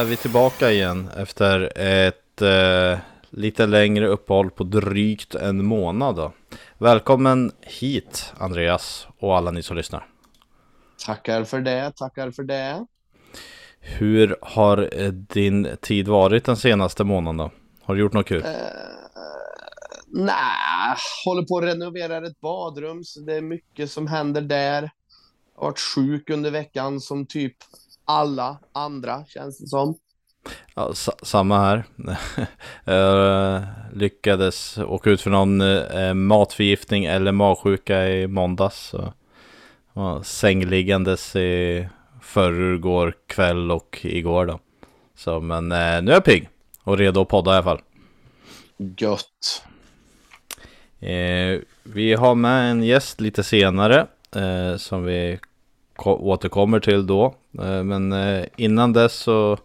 är vi tillbaka igen efter ett eh, lite längre uppehåll på drygt en månad. Då. Välkommen hit Andreas och alla ni som lyssnar. Tackar för det, tackar för det. Hur har eh, din tid varit den senaste månaden då? Har du gjort något kul? Uh, Nej, håller på att renovera ett badrum, så det är mycket som händer där. Jag har varit sjuk under veckan som typ alla andra, känns det som. Ja, samma här. jag lyckades åka ut för någon eh, matförgiftning eller magsjuka i måndags. Så. Ja, sängliggandes i förrgår kväll och igår då. Så men eh, nu är jag pigg och redo att podda i alla fall. Gött. Eh, vi har med en gäst lite senare eh, som vi återkommer till då. Eh, men eh, innan dess så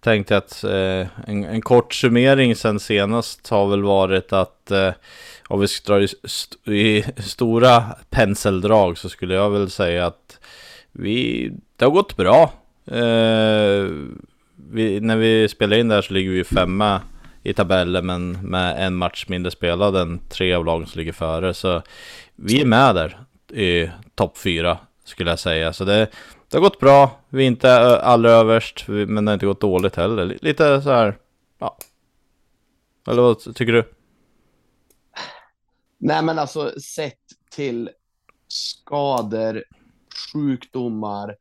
tänkte jag att eh, en, en, kort summering sen senast har väl varit att om vi ska dra i, st i, stora penseldrag så skulle jag väl säga att vi, det har gått bra. Vi, när vi spelar in där så ligger vi femma i tabellen men med en match mindre spelad än tre av lagen som ligger före. Så vi är med där i topp fyra skulle jag säga. Så det, det har gått bra. Vi är inte eh, allra överst, men det har inte gått dåligt heller. Lite så här, ja. Eller vad tycker du? Nej, men alltså sett till skador, sjukdomar,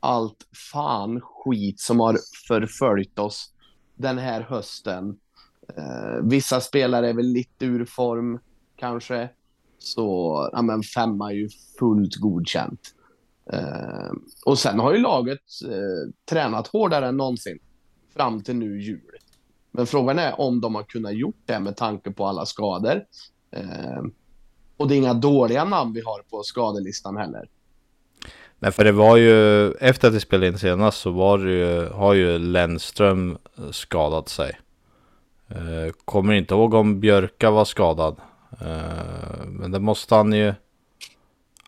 allt fan skit som har förföljt oss den här hösten. Eh, vissa spelare är väl lite ur form kanske. Så ja, men femma är ju fullt godkänt. Eh, och sen har ju laget eh, tränat hårdare än någonsin fram till nu jul. Men frågan är om de har kunnat gjort det med tanke på alla skador. Eh, och det är inga dåliga namn vi har på skadelistan heller. Nej, för det var ju efter att vi spelade in senast så var det ju, har ju Lennström eh, skadat sig. Eh, kommer inte ihåg om Björka var skadad. Eh, men det måste han ju...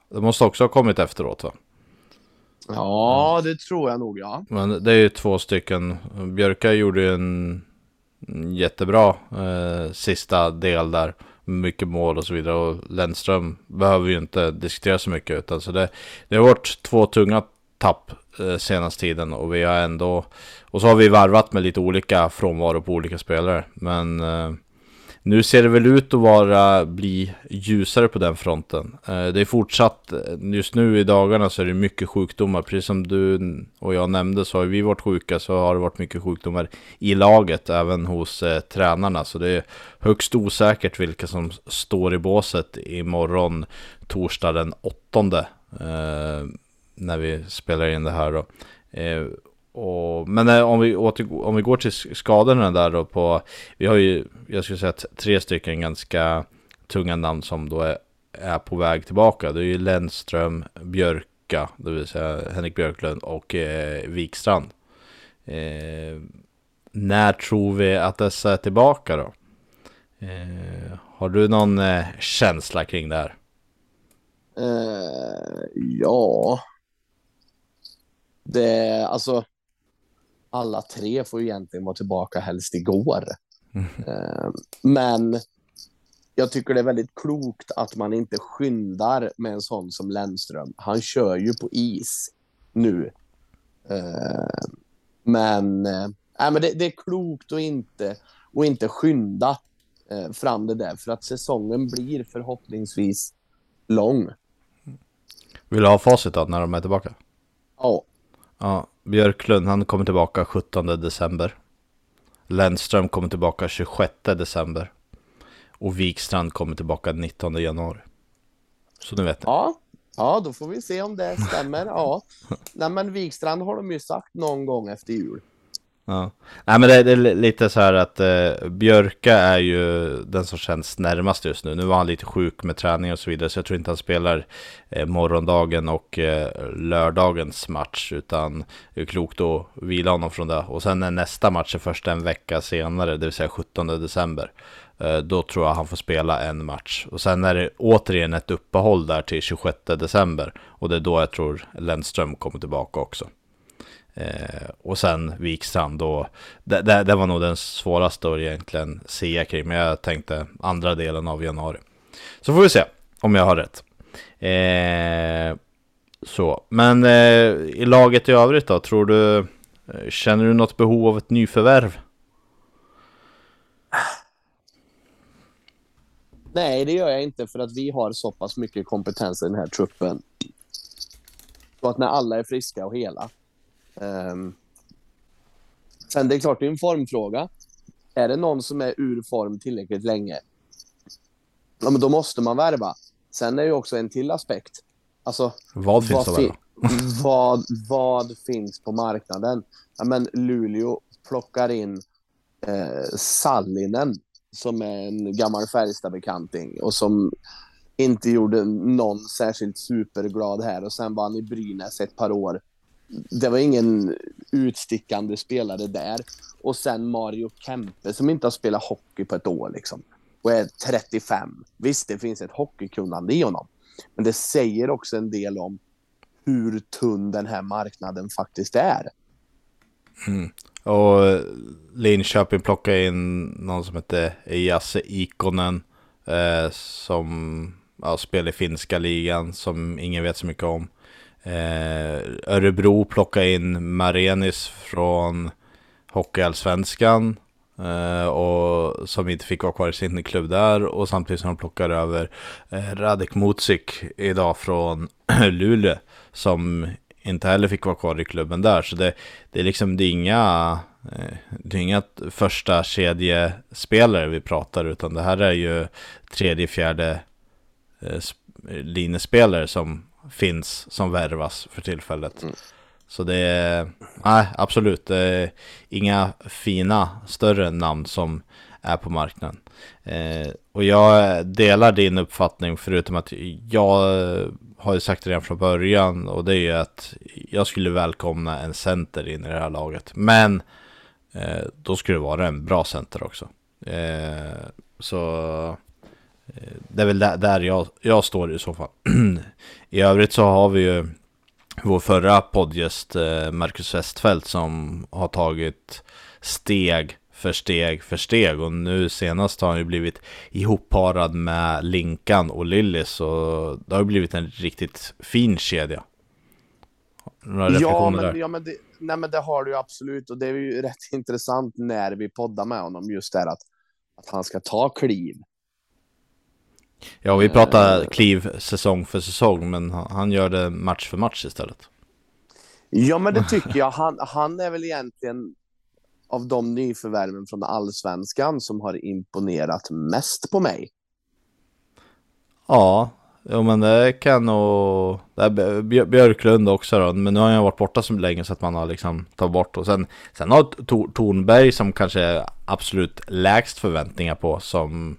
Det måste också ha kommit efteråt va? Ja, det tror jag nog ja. Men det är ju två stycken. Björka gjorde ju en jättebra eh, sista del där. Mycket mål och så vidare. Och Lennström behöver ju inte diskutera så mycket. Utan så det, det har varit två tunga tapp eh, senaste tiden. Och vi har ändå... Och så har vi varvat med lite olika frånvaro på olika spelare. Men... Eh, nu ser det väl ut att vara, bli ljusare på den fronten. Eh, det är fortsatt, just nu i dagarna så är det mycket sjukdomar. Precis som du och jag nämnde så har vi varit sjuka så har det varit mycket sjukdomar i laget, även hos eh, tränarna. Så det är högst osäkert vilka som står i båset imorgon, torsdag den 8 eh, när vi spelar in det här då. Eh, och, men eh, om vi, återgår, om vi går till skadorna där då på, vi har ju, jag skulle säga tre stycken ganska tunga namn som då är, är på väg tillbaka. Det är ju Lennström, Björka, det vill säga Henrik Björklund och eh, Wikstrand. Eh, när tror vi att dessa är tillbaka då? Eh, har du någon eh, känsla kring det här? Eh, ja. Det, alltså alla tre får ju egentligen vara tillbaka helst igår. Mm. Men jag tycker det är väldigt klokt att man inte skyndar med en sån som Lennström. Han kör ju på is nu. Ehm, men, äh, men det, det, är klokt att inte, att inte skynda fram det där för att säsongen blir förhoppningsvis lång. Vill du ha facit då när de är tillbaka? Ja. Ja, Björklund han kommer tillbaka 17 december. Lennström kommer tillbaka 26 december. Och Wikstrand kommer tillbaka 19 januari. Så nu vet ni. Ja, ja då får vi se om det stämmer. Ja. Nej, men Wikstrand har de ju sagt någon gång efter jul. Ja. Nej men det, det, är lite så här att eh, Björka är ju den som känns närmast just nu. Nu var han lite sjuk med träning och så vidare så jag tror inte han spelar eh, morgondagen och eh, lördagens match utan det är klokt att vila honom från det. Och sen är nästa match är först en vecka senare, det vill säga 17 december. Eh, då tror jag han får spela en match. Och sen är det återigen ett uppehåll där till 26 december. Och det är då jag tror Lennström kommer tillbaka också. Eh, och sen Wikstrand då. Det, det, det, var nog den svåraste att egentligen se kring. Men jag tänkte andra delen av januari. Så får vi se om jag har rätt. Eh, så, men eh, i laget i övrigt då? Tror du, eh, känner du något behov av ett nyförvärv? Nej, det gör jag inte för att vi har så pass mycket kompetens i den här truppen. Så att när alla är friska och hela. Um, sen det är klart, det är en formfråga. Är det någon som är ur form tillräckligt länge, ja, men då måste man värva. Sen är det också en till aspekt. Alltså, vad finns vad, fi vad, vad finns på marknaden? Ja, men Luleå plockar in eh, Sallinen som är en gammal Färjestad-bekanting och som inte gjorde någon särskilt superglad här och sen var han i Brynäs ett par år. Det var ingen utstickande spelare där. Och sen Mario Kempe som inte har spelat hockey på ett år liksom. Och är 35. Visst, det finns ett hockeykunnande i honom. Men det säger också en del om hur tunn den här marknaden faktiskt är. Mm. Och eh, Linköping plockade in någon som heter Jasse Ikonen. Eh, som ja, spelar i finska ligan som ingen vet så mycket om. Eh, Örebro plockade in Marenis från Hockeyallsvenskan. Eh, och som inte fick vara kvar i sin klubb där. Och samtidigt som de plockar över eh, Radek Mutzik idag från Luleå. Som inte heller fick vara kvar i klubben där. Så det, det är liksom det är inga, eh, det är inga första kedjespelare vi pratar utan det här är ju tredje, fjärde eh, linjespelare linespelare som finns som värvas för tillfället. Mm. Så det är, nej absolut, det är inga fina större namn som är på marknaden. Eh, och jag delar din uppfattning förutom att jag har ju sagt det redan från början och det är ju att jag skulle välkomna en center in i det här laget. Men eh, då skulle det vara en bra center också. Eh, så eh, det är väl där, där jag, jag står i så fall. I övrigt så har vi ju vår förra poddgäst eh, Marcus Westfeldt som har tagit steg för steg för steg och nu senast har han ju blivit ihopparad med Linkan och Lillis och det har blivit en riktigt fin kedja. Några ja, men, där? ja men, det, nej, men det har du ju absolut och det är ju rätt intressant när vi poddar med honom just det att, att han ska ta kliv. Ja, vi pratar kliv säsong för säsong, men han gör det match för match istället. Ja, men det tycker jag. Han, han är väl egentligen av de nyförvärven från allsvenskan som har imponerat mest på mig. Ja, jo, men det kan nog... Det är Björklund också då, men nu har han varit borta så länge så att man har liksom tagit bort och sen, sen har Tornberg som kanske är absolut lägst förväntningar på som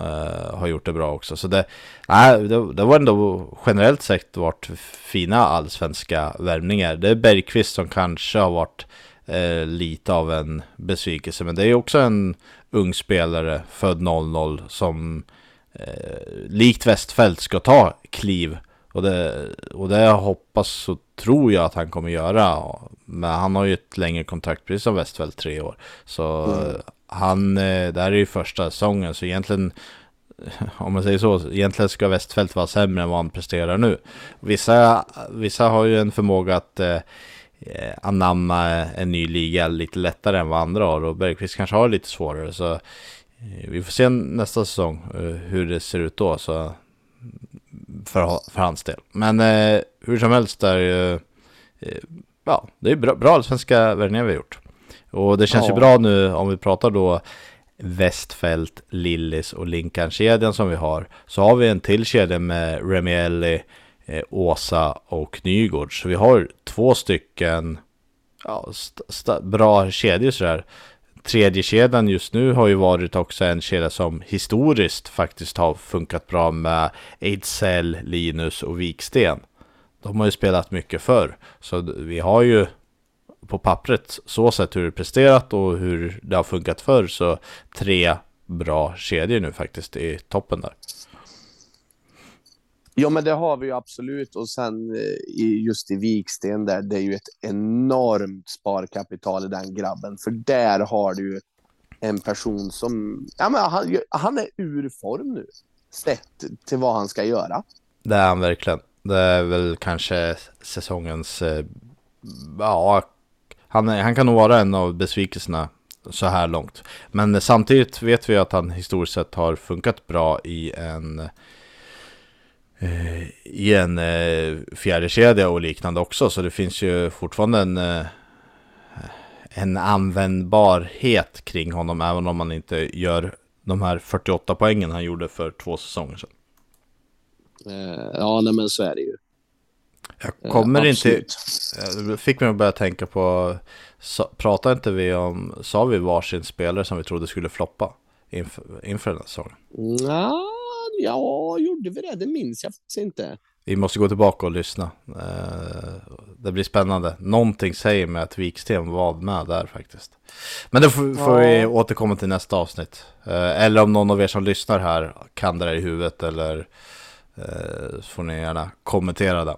uh, har gjort det bra också. Så det, nej, det, det var ändå generellt sett varit fina allsvenska värvningar. Det är Bergqvist som kanske har varit uh, lite av en besvikelse. Men det är också en ung spelare, född 00, som uh, likt Westfält ska ta kliv. Och det, och det hoppas och tror jag att han kommer göra. Men han har ju ett längre kontrakt, precis som Westfält, tre år. Så mm han, eh, det här är ju första säsongen, så egentligen om man säger så, egentligen ska Westfält vara sämre än vad han presterar nu. Vissa, vissa har ju en förmåga att eh, eh, anamma en ny liga lite lättare än vad andra har och Bergqvist kanske har lite svårare så eh, vi får se nästa säsong eh, hur det ser ut då så för, för hans del. Men eh, hur som helst är ju eh, ja, det är bra, bra svenska värvningar vi har gjort. Och det känns ja. ju bra nu om vi pratar då Westfält, Lillis och Linkan-kedjan som vi har. Så har vi en till kedja med Remielli, eh, Åsa och Nygård. Så vi har två stycken ja, bra kedjor sådär. Tredje kedjan just nu har ju varit också en kedja som historiskt faktiskt har funkat bra med Ejdsell, Linus och Viksten. De har ju spelat mycket förr. Så vi har ju på pappret så sett hur det presterat och hur det har funkat förr så tre bra kedjor nu faktiskt i toppen där. Ja, men det har vi ju absolut. Och sen eh, just i Viksten där, det är ju ett enormt sparkapital i den grabben. För där har du ju en person som, ja men han, han är ur form nu. Sett till vad han ska göra. Det är han verkligen. Det är väl kanske säsongens, eh, ja, han, han kan nog vara en av besvikelserna så här långt. Men samtidigt vet vi att han historiskt sett har funkat bra i en eh, i en eh, fjärdekedja och liknande också. Så det finns ju fortfarande en, eh, en användbarhet kring honom. Även om man inte gör de här 48 poängen han gjorde för två säsonger sedan. Eh, ja, nej, men så är det ju. Jag kommer inte... Det fick mig att börja tänka på... Pratade inte vi om... Sa vi varsin spelare som vi trodde skulle floppa inför, inför den här säsongen? Ja, ja, gjorde vi det? Det minns jag faktiskt inte. Vi måste gå tillbaka och lyssna. Eh, det blir spännande. Någonting säger mig att Viksten var med där faktiskt. Men det får, får vi återkomma till nästa avsnitt. Eh, eller om någon av er som lyssnar här kan det där i huvudet eller eh, så får ni gärna kommentera det.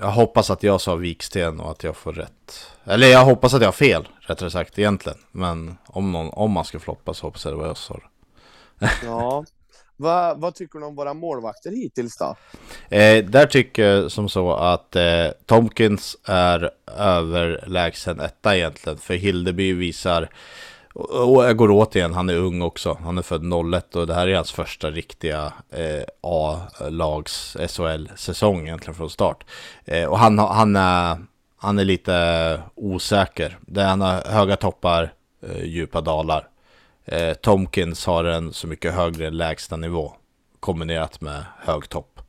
Jag hoppas att jag sa Viksten och att jag får rätt. Eller jag hoppas att jag har fel, rättare sagt egentligen. Men om, någon, om man ska floppa så hoppas jag det var jag som sa det. Ja, Va, vad tycker du om våra målvakter hittills då? Eh, där tycker jag som så att eh, Tomkins är överlägsen etta egentligen. För Hildeby visar, och jag går åt igen, han är ung också. Han är född 01 och det här är hans första riktiga eh, A-lags SHL-säsong egentligen från start. Eh, och han, han, är, han är lite osäker. Där han har höga toppar, eh, djupa dalar. Eh, Tomkins har en så mycket högre lägsta nivå kombinerat med hög topp.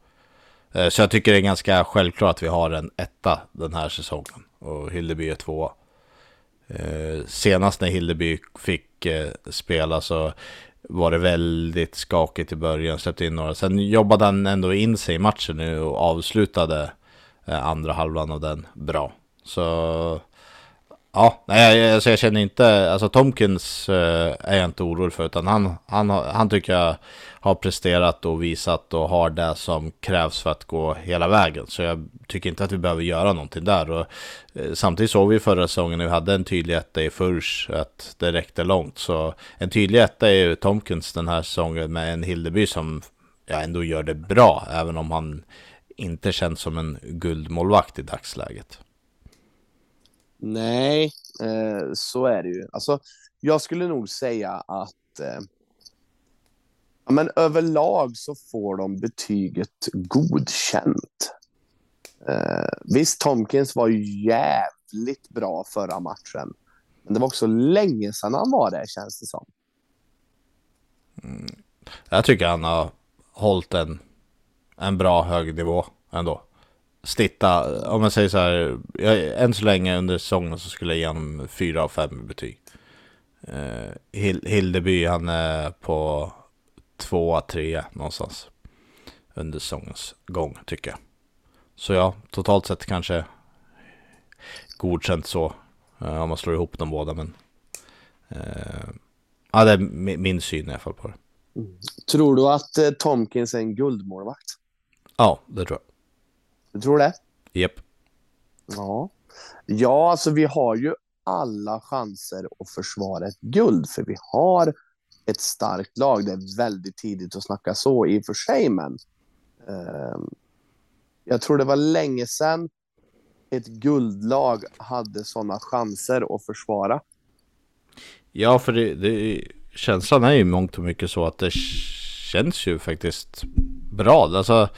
Eh, så jag tycker det är ganska självklart att vi har en etta den här säsongen och Hildeby är tvåa. Eh, senast när Hildeby fick eh, spela så var det väldigt skakigt i början, släppte in några. Sen jobbade han ändå in sig i matchen nu och avslutade eh, andra halvan av den bra. Så Ja, nej, alltså jag känner inte, alltså Tomkins eh, är jag inte orolig för, utan han, han, han tycker jag har presterat och visat och har det som krävs för att gå hela vägen. Så jag tycker inte att vi behöver göra någonting där. Och, eh, samtidigt såg vi förra säsongen när vi hade en tydlig etta i Furs att det räckte långt. Så en tydlig etta är ju Tomkins den här säsongen med en Hildeby som ja, ändå gör det bra, även om han inte känns som en guldmålvakt i dagsläget. Nej, eh, så är det ju. Alltså, jag skulle nog säga att eh, ja, men överlag så får de betyget godkänt. Eh, visst, Tomkins var jävligt bra förra matchen. Men det var också länge sedan han var det, känns det som. Mm. Jag tycker han har hållit en, en bra hög nivå ändå snitta, om man säger så här, jag, än så länge under säsongen så skulle jag ge honom 4 av 5 betyg. Uh, Hildeby, han är på 2 3 någonstans under säsongens gång tycker jag. Så ja, totalt sett kanske godkänt så, uh, om man slår ihop de båda, men uh, ja, det är min syn i alla fall på det. Mm. Tror du att Tomkins är en guldmålvakt? Ja, det tror jag. Du tror det? Yep. Ja. Ja, alltså vi har ju alla chanser att försvara ett guld, för vi har ett starkt lag. Det är väldigt tidigt att snacka så i och för sig, men eh, jag tror det var länge sedan ett guldlag hade sådana chanser att försvara. Ja, för det, det, känslan är ju mångt och mycket så att det känns ju faktiskt bra. Alltså,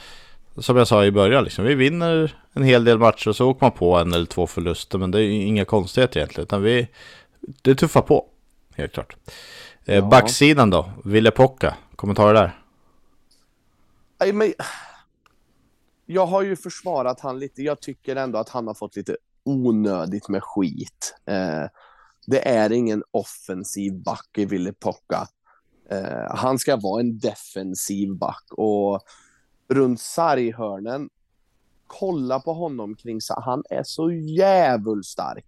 som jag sa i början, liksom, vi vinner en hel del matcher och så åker man på en eller två förluster. Men det är inga konstigheter egentligen, utan vi det tuffar på, helt klart. Eh, ja. Backsidan då, Ville Pocka, kommentarer där? Nej, men... Jag har ju försvarat han lite. Jag tycker ändå att han har fått lite onödigt med skit. Eh, det är ingen offensiv back i Ville Pocka. Eh, han ska vara en defensiv back och runt sarghörnen. Kolla på honom kring sig. Han är så jävligt stark.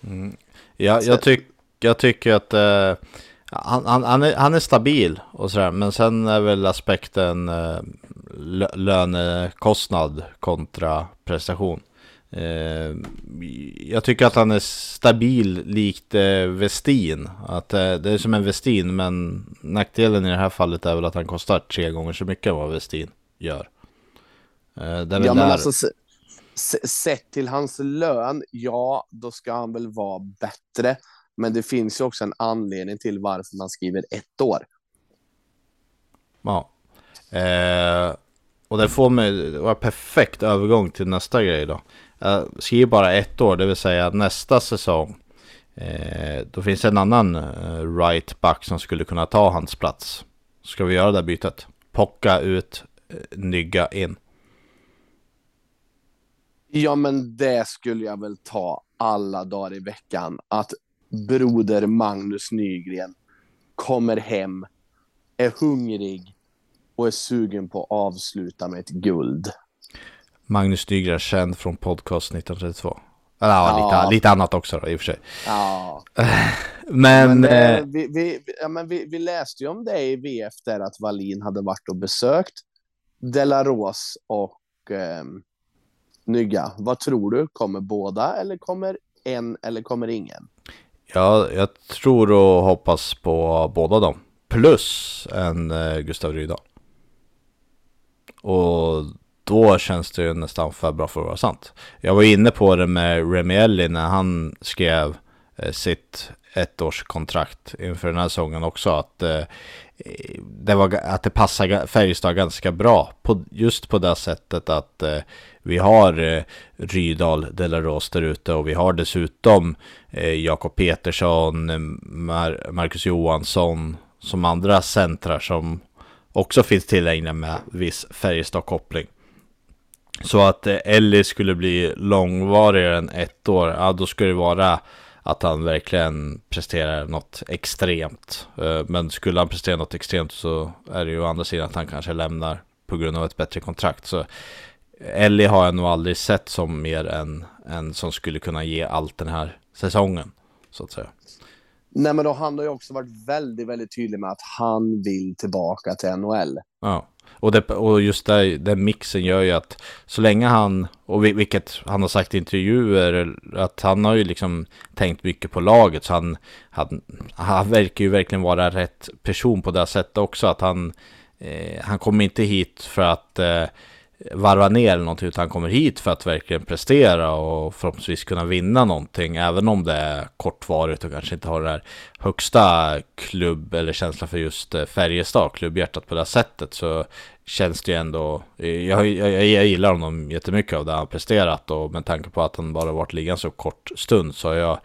Mm. Ja, jag, tyck, jag tycker att, äh, han, han, han, är, han är stabil och sådär, men sen är väl aspekten eh, lönekostnad kontra prestation. Eh, jag tycker att han är stabil likt eh, Vestin. Att eh, det är som en Vestin, men nackdelen i det här fallet är väl att han kostar tre gånger så mycket än vad Vestin gör. Eh, ja, men alltså, sett till hans lön, ja, då ska han väl vara bättre. Men det finns ju också en anledning till varför man skriver ett år. Ja. Eh, och det får mig, det var perfekt övergång till nästa grej då. Jag skriver bara ett år, det vill säga nästa säsong. Eh, då finns det en annan eh, right back som skulle kunna ta hans plats. Ska vi göra det bytet? Pocka ut, eh, Nygga in. Ja, men det skulle jag väl ta alla dagar i veckan. Att broder Magnus Nygren kommer hem, är hungrig och är sugen på att avsluta med ett guld. Magnus Nygren känd från podcast 1932. Eller ja, ja. Lite, lite annat också då, i och för sig. Ja. men... men eh, vi, vi, ja, men vi, vi läste ju om det i VF där att Wallin hade varit och besökt Delaros och eh, Nygga. Vad tror du? Kommer båda eller kommer en eller kommer ingen? Ja, jag tror och hoppas på båda dem. Plus en eh, Gustav Rydahl. Och då känns det ju nästan för bra för att vara sant. Jag var inne på det med Remielli när han skrev eh, sitt ettårskontrakt inför den här säsongen också. Att, eh, det, var, att det passar Färjestad ganska bra. På, just på det sättet att eh, vi har Rydal, Delaros där ute och vi har dessutom Jakob Petersson, Mar Marcus Johansson som andra centrar som också finns tillgängliga med viss Färjestad-koppling. Så att eh, Ellie skulle bli långvarigare än ett år, ja då skulle det vara att han verkligen presterar något extremt. Eh, men skulle han prestera något extremt så är det ju å andra sidan att han kanske lämnar på grund av ett bättre kontrakt. Så Ellie har jag nog aldrig sett som mer än en som skulle kunna ge allt den här säsongen. Så att säga. Nej, men då han har ju också varit väldigt, väldigt tydlig med att han vill tillbaka till NHL. Ja. Och, det, och just det, den mixen gör ju att så länge han, och vilket han har sagt i intervjuer, att han har ju liksom tänkt mycket på laget. Så han, han, han verkar ju verkligen vara rätt person på det sättet också. Att han, eh, han kommer inte hit för att eh, varva ner eller någonting utan han kommer hit för att verkligen prestera och förhoppningsvis kunna vinna någonting även om det är kortvarigt och kanske inte har det här högsta klubb eller känsla för just eh, Färjestad, klubbhjärtat på det här sättet så känns det ju ändå, jag, jag, jag gillar honom jättemycket av det han presterat och med tanke på att han bara varit liggande så kort stund så har jag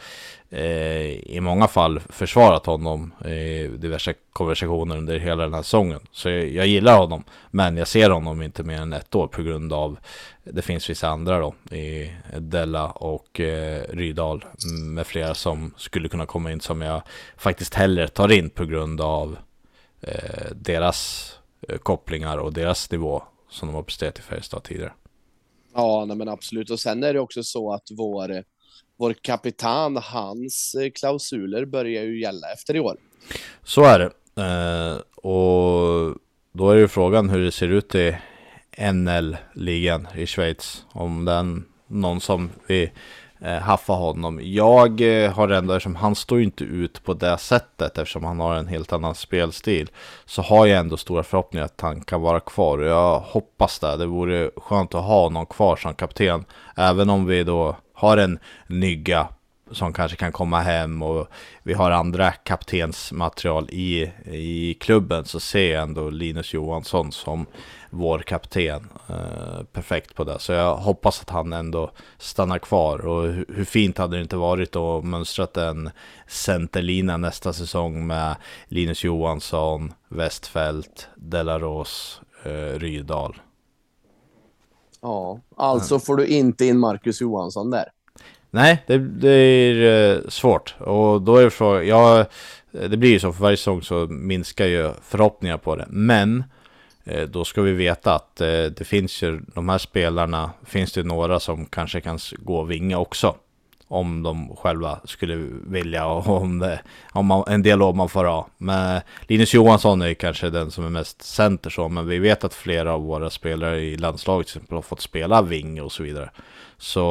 Eh, i många fall försvarat honom i diverse konversationer under hela den här säsongen. Så jag, jag, gillar honom, men jag ser honom inte mer än ett år på grund av det finns vissa andra då i Della och eh, Rydal med flera som skulle kunna komma in som jag faktiskt hellre tar in på grund av eh, deras eh, kopplingar och deras nivå som de har presterat i Färjestad tidigare. Ja, nej men absolut. Och sen är det också så att vår vår kapitan, hans eh, klausuler börjar ju gälla efter i år. Så är det. Eh, och då är ju frågan hur det ser ut i NL-ligan i Schweiz. Om den någon som vi eh, haffa honom. Jag eh, har ändå, eftersom han står inte ut på det sättet, eftersom han har en helt annan spelstil, så har jag ändå stora förhoppningar att han kan vara kvar. Och jag hoppas det. Det vore skönt att ha någon kvar som kapten, även om vi då har en nygga som kanske kan komma hem och vi har andra kaptensmaterial i, i klubben så ser jag ändå Linus Johansson som vår kapten eh, perfekt på det. Så jag hoppas att han ändå stannar kvar och hur, hur fint hade det inte varit att mönstrat en centerlina nästa säsong med Linus Johansson, Westfält, Delaros, eh, Rydahl. Ja, alltså får du inte in Marcus Johansson där. Nej, det, är eh, svårt. Och då är det så, ja, det blir ju så för varje säsong så minskar ju förhoppningar på det. Men eh, då ska vi veta att eh, det finns ju de här spelarna, finns det några som kanske kan gå vinga också om de själva skulle vilja och om, det, om man, en dialog man får ha. Men Linus Johansson är kanske den som är mest center så, men vi vet att flera av våra spelare i landslaget till exempel har fått spela ving och så vidare. Så,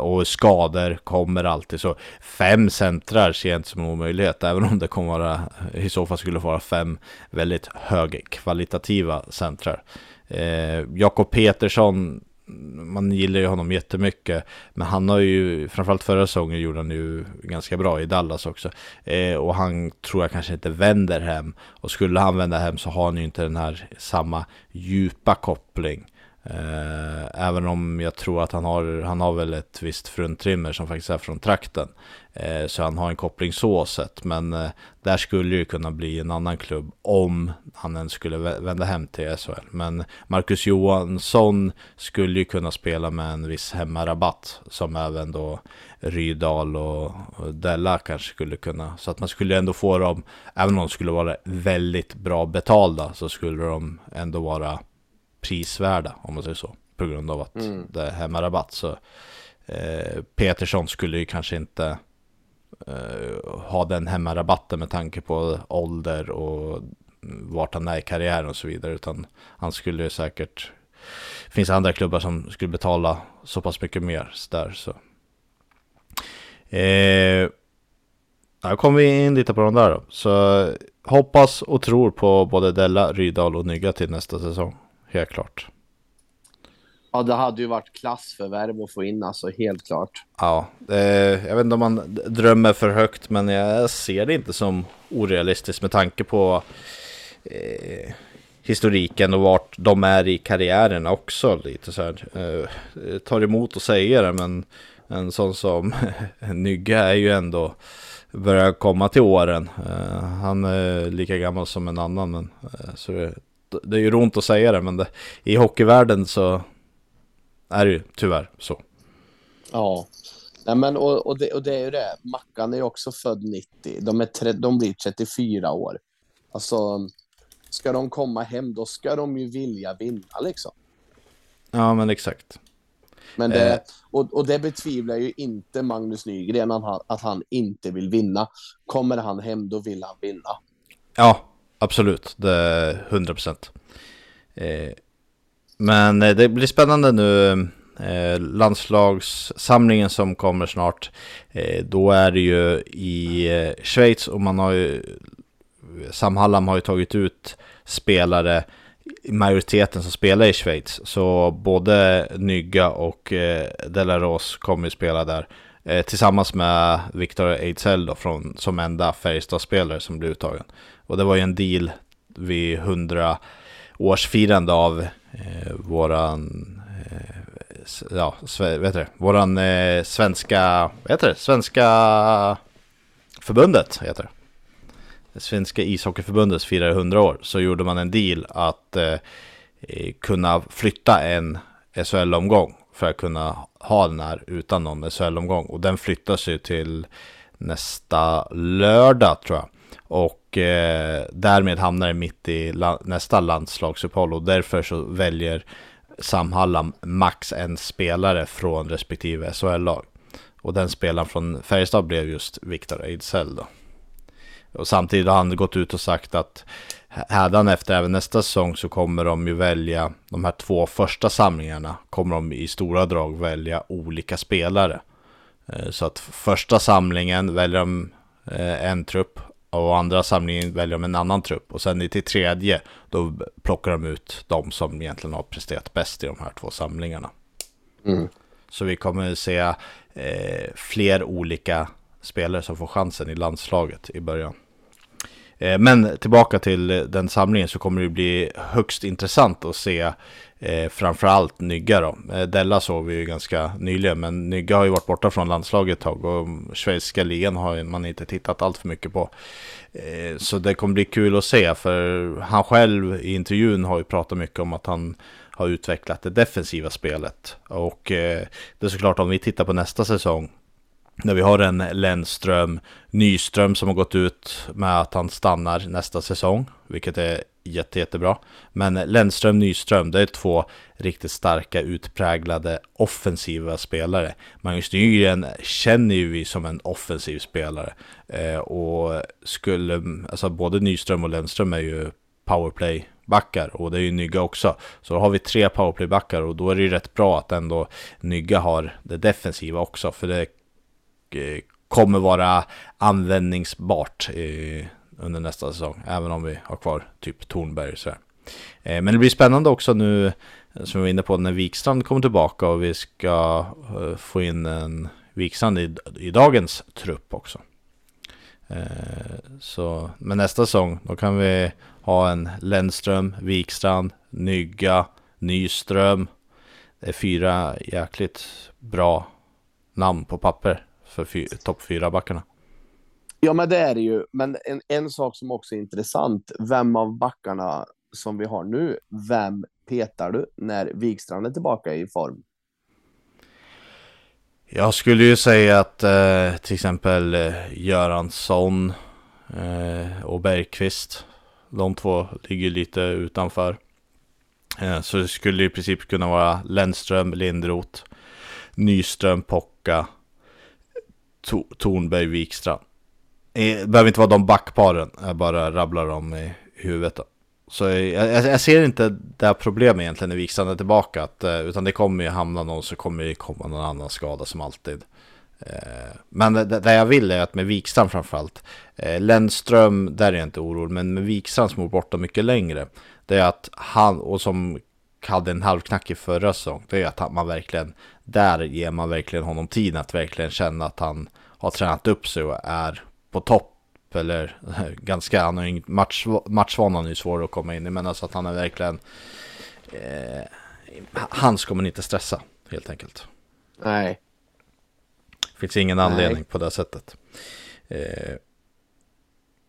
och skador kommer alltid så. Fem centrar ser jag inte som en omöjlighet, även om det kommer vara, i så fall skulle vara fem väldigt högkvalitativa centrar. Eh, Jakob Petersson man gillar ju honom jättemycket. Men han har ju, framförallt förra säsongen gjorde han ju ganska bra i Dallas också. Eh, och han tror jag kanske inte vänder hem. Och skulle han vända hem så har han ju inte den här samma djupa koppling Eh, även om jag tror att han har, han har väl ett visst fruntimmer som faktiskt är från trakten. Eh, så han har en koppling så sett. Men eh, där skulle det kunna bli en annan klubb om han ens skulle vända hem till SHL. Men Marcus Johansson skulle ju kunna spela med en viss hemmarabatt. Som även då Rydal och, och Della kanske skulle kunna. Så att man skulle ändå få dem, även om de skulle vara väldigt bra betalda, så skulle de ändå vara prisvärda om man säger så. På grund av att mm. det är hemmarabatt. Så eh, Petersson skulle ju kanske inte eh, ha den hemmarabatten med tanke på ålder och vart han är i karriären och så vidare. Utan han skulle säkert, det finns andra klubbar som skulle betala så pass mycket mer där. Så. Eh, här kommer vi in lite på de där då. Så hoppas och tror på både Della, Rydal och Nygga till nästa säsong helt klart. Ja, det hade ju varit klassförvärv att få in, alltså helt klart. Ja, eh, jag vet inte om man drömmer för högt, men jag ser det inte som orealistiskt med tanke på eh, historiken och vart de är i karriären också. Lite så här, eh, tar emot att säga det, men en sån som Nygge är ju ändå börjar komma till åren. Eh, han är lika gammal som en annan, men eh, så det det är ju ont att säga det, men det, i hockeyvärlden så är det ju tyvärr så. Ja, Nej, men, och, och, det, och det är ju det. Mackan är ju också född 90. De, är tre, de blir 34 år. Alltså, ska de komma hem, då ska de ju vilja vinna liksom. Ja, men exakt. Men det, eh. och, och det betvivlar ju inte Magnus Nygren att han inte vill vinna. Kommer han hem, då vill han vinna. Ja, Absolut, det är 100 procent. Eh, men eh, det blir spännande nu. Eh, landslagssamlingen som kommer snart. Eh, då är det ju i eh, Schweiz och man har ju Sam Hallam har ju tagit ut spelare majoriteten som spelar i Schweiz. Så både Nygga och eh, Delaros kommer ju spela där. Eh, tillsammans med Victor Ejdsell då, från, som enda Färjestad-spelare som blir uttagen. Och det var ju en deal vid 100 årsfirande av eh, våran eh, ja, vet det, våran eh, svenska, vad heter det, svenska förbundet heter det. det svenska ishockeyförbundet firar 100 år, så gjorde man en deal att eh, eh kunna flytta en SHL-omgång för att kunna ha den här utan någon SHL-omgång. Och den flyttas ju till nästa lördag tror jag. Och eh, därmed hamnar det mitt i la nästa landslagsuppehåll och därför så väljer Sam Hallam max en spelare från respektive SHL-lag. Och den spelaren från Färjestad blev just Viktor Ejdsell då. Och samtidigt har han gått ut och sagt att efter även nästa säsong så kommer de ju välja de här två första samlingarna kommer de i stora drag välja olika spelare. Eh, så att första samlingen väljer de eh, en trupp och andra samlingen väljer de en annan trupp. Och sen till tredje, då plockar de ut de som egentligen har presterat bäst i de här två samlingarna. Mm. Så vi kommer se eh, fler olika spelare som får chansen i landslaget i början. Eh, men tillbaka till den samlingen så kommer det bli högst intressant att se eh, framförallt Nygga då. Eh, Della såg vi ju ganska nyligen, men Nygga har ju varit borta från landslaget ett tag och schweiziska ligan har man inte tittat allt för mycket på. Eh, så det kommer bli kul att se, för han själv i intervjun har ju pratat mycket om att han har utvecklat det defensiva spelet. Och eh, det är såklart om vi tittar på nästa säsong när vi har en Lennström, Nyström som har gått ut med att han stannar nästa säsong, vilket är jätte, jättebra. Men Lennström, Nyström, det är två riktigt starka, utpräglade offensiva spelare. Magnus Nygren känner ju vi som en offensiv spelare. Eh, och skulle, alltså både Nyström och Lennström är ju powerplay-backar och det är ju Nygga också. Så då har vi tre powerplay-backar och då är det ju rätt bra att ändå Nygga har det defensiva också. För det eh, kommer vara användningsbart eh, under nästa säsong. Även om vi har kvar typ Tornberg och sådär. Eh, men det blir spännande också nu som vi var inne på när Wikstrand kommer tillbaka och vi ska eh, få in en Wikstrand i, i dagens trupp också. Eh, så, men nästa säsong då kan vi ha en Lennström, Wikstrand, Nygga, Nyström. Det är fyra jäkligt bra namn på papper för topp fyra backarna. Ja, men det är det ju. Men en, en sak som också är intressant. Vem av backarna som vi har nu, vem petar du när Wikstrand är tillbaka i form? Jag skulle ju säga att eh, till exempel eh, Göransson eh, och Bergqvist, de två ligger lite utanför. Eh, så det skulle i princip kunna vara Lennström, Lindroth, Nyström, Pocka, to Tornberg, Wikstrand. Det behöver inte vara de backparen, jag bara rabblar dem i huvudet. Då. Så jag, jag, ser inte det här problemet egentligen när Wikstrand är tillbaka, att, eh, utan det kommer ju hamna någon så kommer det komma någon annan skada som alltid. Eh, men det, det jag vill är att med Wikstrand framförallt, eh, Lennström, där är jag inte orolig, men med Wikstrand som är borta mycket längre, det är att han, och som hade en halvknackig förra säsong, det är att man verkligen, där ger man verkligen honom tid att verkligen känna att han har tränat upp sig och är på topp. Eller ganska, han har inget match, matchvanan är ju svår att komma in i, men alltså att han är verkligen, eh, han ska man inte stressa helt enkelt. Nej. Finns ingen anledning Nej. på det sättet. Eh,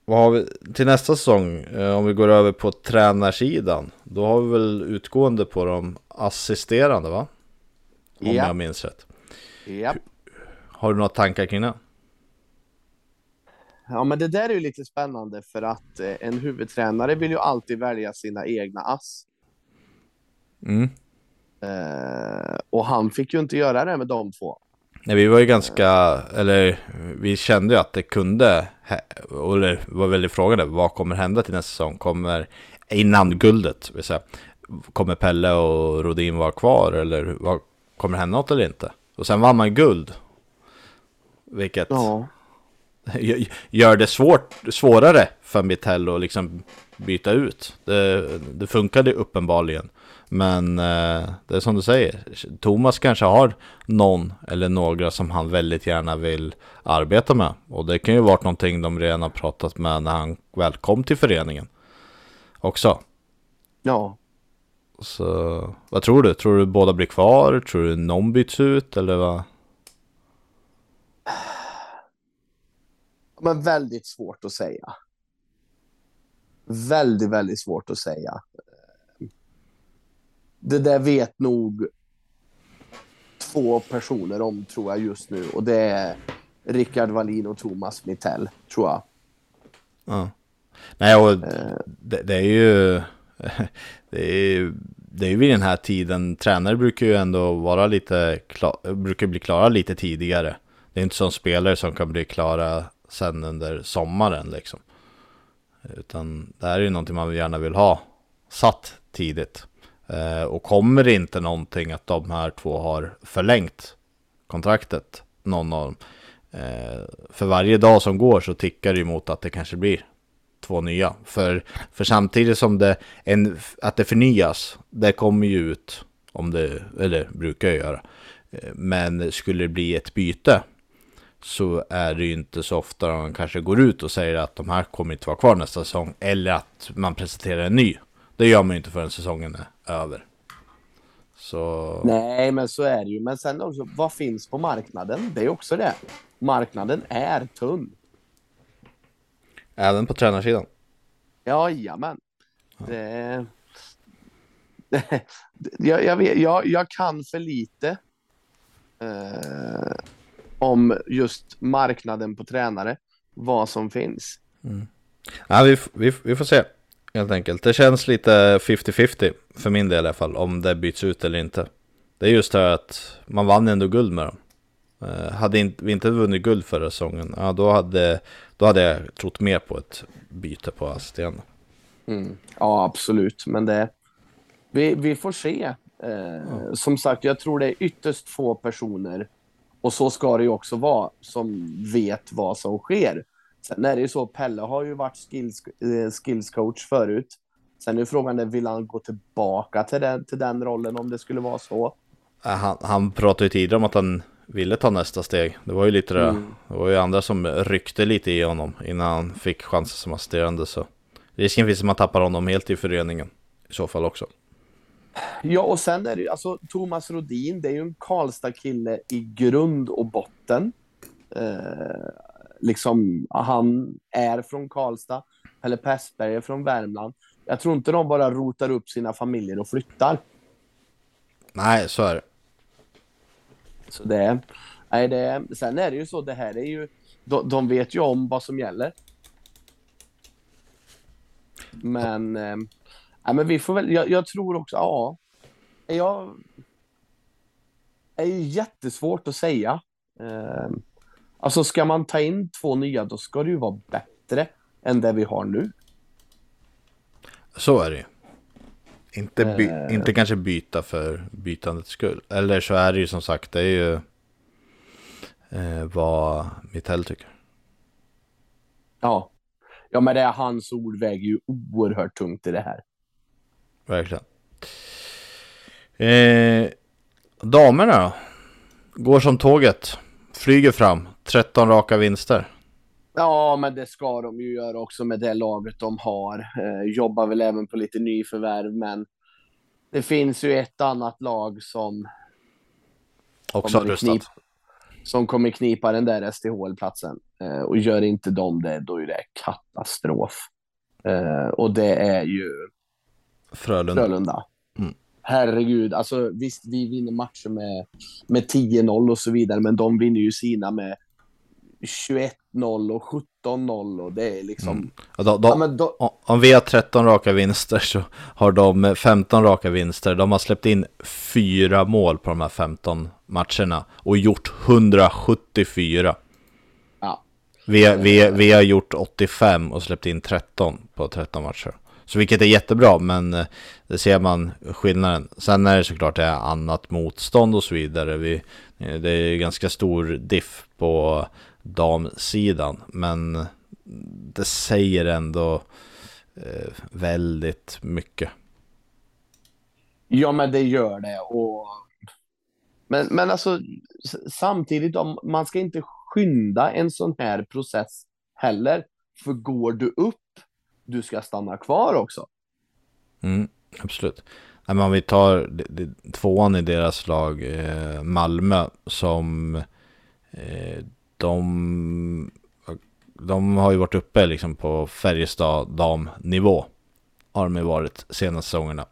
vad har vi till nästa säsong? Eh, om vi går över på tränarsidan. Då har vi väl utgående på de assisterande va? Om ja. jag minns rätt. Ja. Har du några tankar kring det? Ja, men det där är ju lite spännande för att eh, en huvudtränare vill ju alltid välja sina egna ass. Mm. Eh, och han fick ju inte göra det med de två. Nej, vi var ju ganska, eller vi kände ju att det kunde, det var väldigt frågande, vad kommer hända till nästa säsong? Kommer, innan guldet, vill säga, kommer Pelle och Rodin vara kvar eller vad, kommer det hända något eller inte? Och sen vann man guld. Vilket ja. gör det svårt, svårare för Mitell att liksom byta ut. Det, det funkade uppenbarligen. Men eh, det är som du säger, Thomas kanske har någon eller några som han väldigt gärna vill arbeta med. Och det kan ju vara någonting de redan har pratat med när han väl kom till föreningen. Också. Ja. Så vad tror du? Tror du båda blir kvar? Tror du någon byts ut eller vad? Men väldigt svårt att säga. Väldigt, väldigt svårt att säga det där vet nog två personer om, tror jag, just nu. Och det är Rickard Wallin och Thomas Mittell, tror jag. Ja. Nej, och uh, det, det, är ju... Det är ju det är ju vid den här tiden, tränare brukar ju ändå vara lite, klar, brukar bli klara lite tidigare. Det är inte som spelare som kan bli klara sen under sommaren liksom. Utan det här är ju någonting man gärna vill ha satt tidigt. Eh, och kommer det inte någonting att de här två har förlängt kontraktet, någon av dem. Eh, för varje dag som går så tickar det emot att det kanske blir två nya. För, för samtidigt som det, en, att det förnyas, det kommer ju ut, om det, eller brukar jag göra. Eh, men skulle det bli ett byte så är det ju inte så ofta man kanske går ut och säger att de här kommer inte vara kvar nästa säsong. Eller att man presenterar en ny. Det gör man ju inte förrän säsongen är över. Så... Nej, men så är det ju. Men sen också, vad finns på marknaden? Det är också det. Marknaden är tunn. Även på tränarsidan? Ja, jajamän. Ja. Det... jag, jag, vet, jag, jag kan för lite eh, om just marknaden på tränare. Vad som finns. Mm. Ja, vi, vi, vi får se. Helt enkelt. Det känns lite 50-50 för min del i alla fall, om det byts ut eller inte. Det är just det att man vann ändå guld med dem. Uh, hade vi inte vunnit guld förra säsongen, ja då hade, då hade jag trott mer på ett byte på assisterande. Mm. Ja, absolut. Men det, vi, vi får se. Eh, mm. Som sagt, jag tror det är ytterst få personer, och så ska det ju också vara, som vet vad som sker. Sen är det ju så, Pelle har ju varit skills, eh, skills coach förut. Sen är frågan, vill han gå tillbaka till den, till den rollen om det skulle vara så? Han, han pratade ju tidigare om att han ville ta nästa steg. Det var ju lite det, mm. det var ju andra som ryckte lite i honom innan han fick chansen som assisterande. Så risken finns att man tappar honom helt i föreningen i så fall också. Ja, och sen är det ju alltså Thomas Rodin, det är ju en Karlstad-kille i grund och botten. Eh, liksom, han är från Karlstad, eller Pestberg är från Värmland. Jag tror inte de bara rotar upp sina familjer och flyttar. Nej, så är det. Så det, nej, det, sen är det ju så, det här är ju, de, de vet ju om vad som gäller. Men, eh, nej, men vi får väl, jag, jag tror också, ja, jag är jättesvårt att säga. Eh, alltså ska man ta in två nya, då ska det ju vara bättre än det vi har nu. Så är det ju. Inte, by, uh, inte kanske byta för bytandets skull. Eller så är det ju som sagt, det är ju eh, vad Mittell tycker. Ja. Ja, men det är hans ord väger ju oerhört tungt i det här. Verkligen. Eh, damerna då? Går som tåget. Flyger fram. 13 raka vinster. Ja, men det ska de ju göra också med det laget de har. Eh, jobbar väl även på lite nyförvärv, men det finns ju ett annat lag som också har rustat. som kommer knipa den där STHL-platsen. Eh, och gör inte de det, då är det katastrof. Eh, och det är ju Frölunda. Frölunda. Mm. Herregud, alltså visst, vi vinner matcher med, med 10-0 och så vidare, men de vinner ju sina med 21-0 och 17-0 och det är liksom... Mm. Då, då, ja, då... Om vi har 13 raka vinster så har de 15 raka vinster. De har släppt in fyra mål på de här 15 matcherna och gjort 174. Ja. Vi, vi, vi har gjort 85 och släppt in 13 på 13 matcher. Så vilket är jättebra, men eh, det ser man skillnaden. Sen är det såklart det är annat motstånd och så vidare. Vi, eh, det är ganska stor diff på damsidan. Men eh, det säger ändå eh, väldigt mycket. Ja, men det gör det. Och... Men, men alltså, samtidigt, om, man ska inte skynda en sån här process heller. För går du upp, du ska stanna kvar också. Mm, absolut. Men om vi tar tvåan i deras lag, eh, Malmö, som eh, de, de har ju varit uppe liksom på Färjestad damnivå. Har de ju varit senaste säsongerna.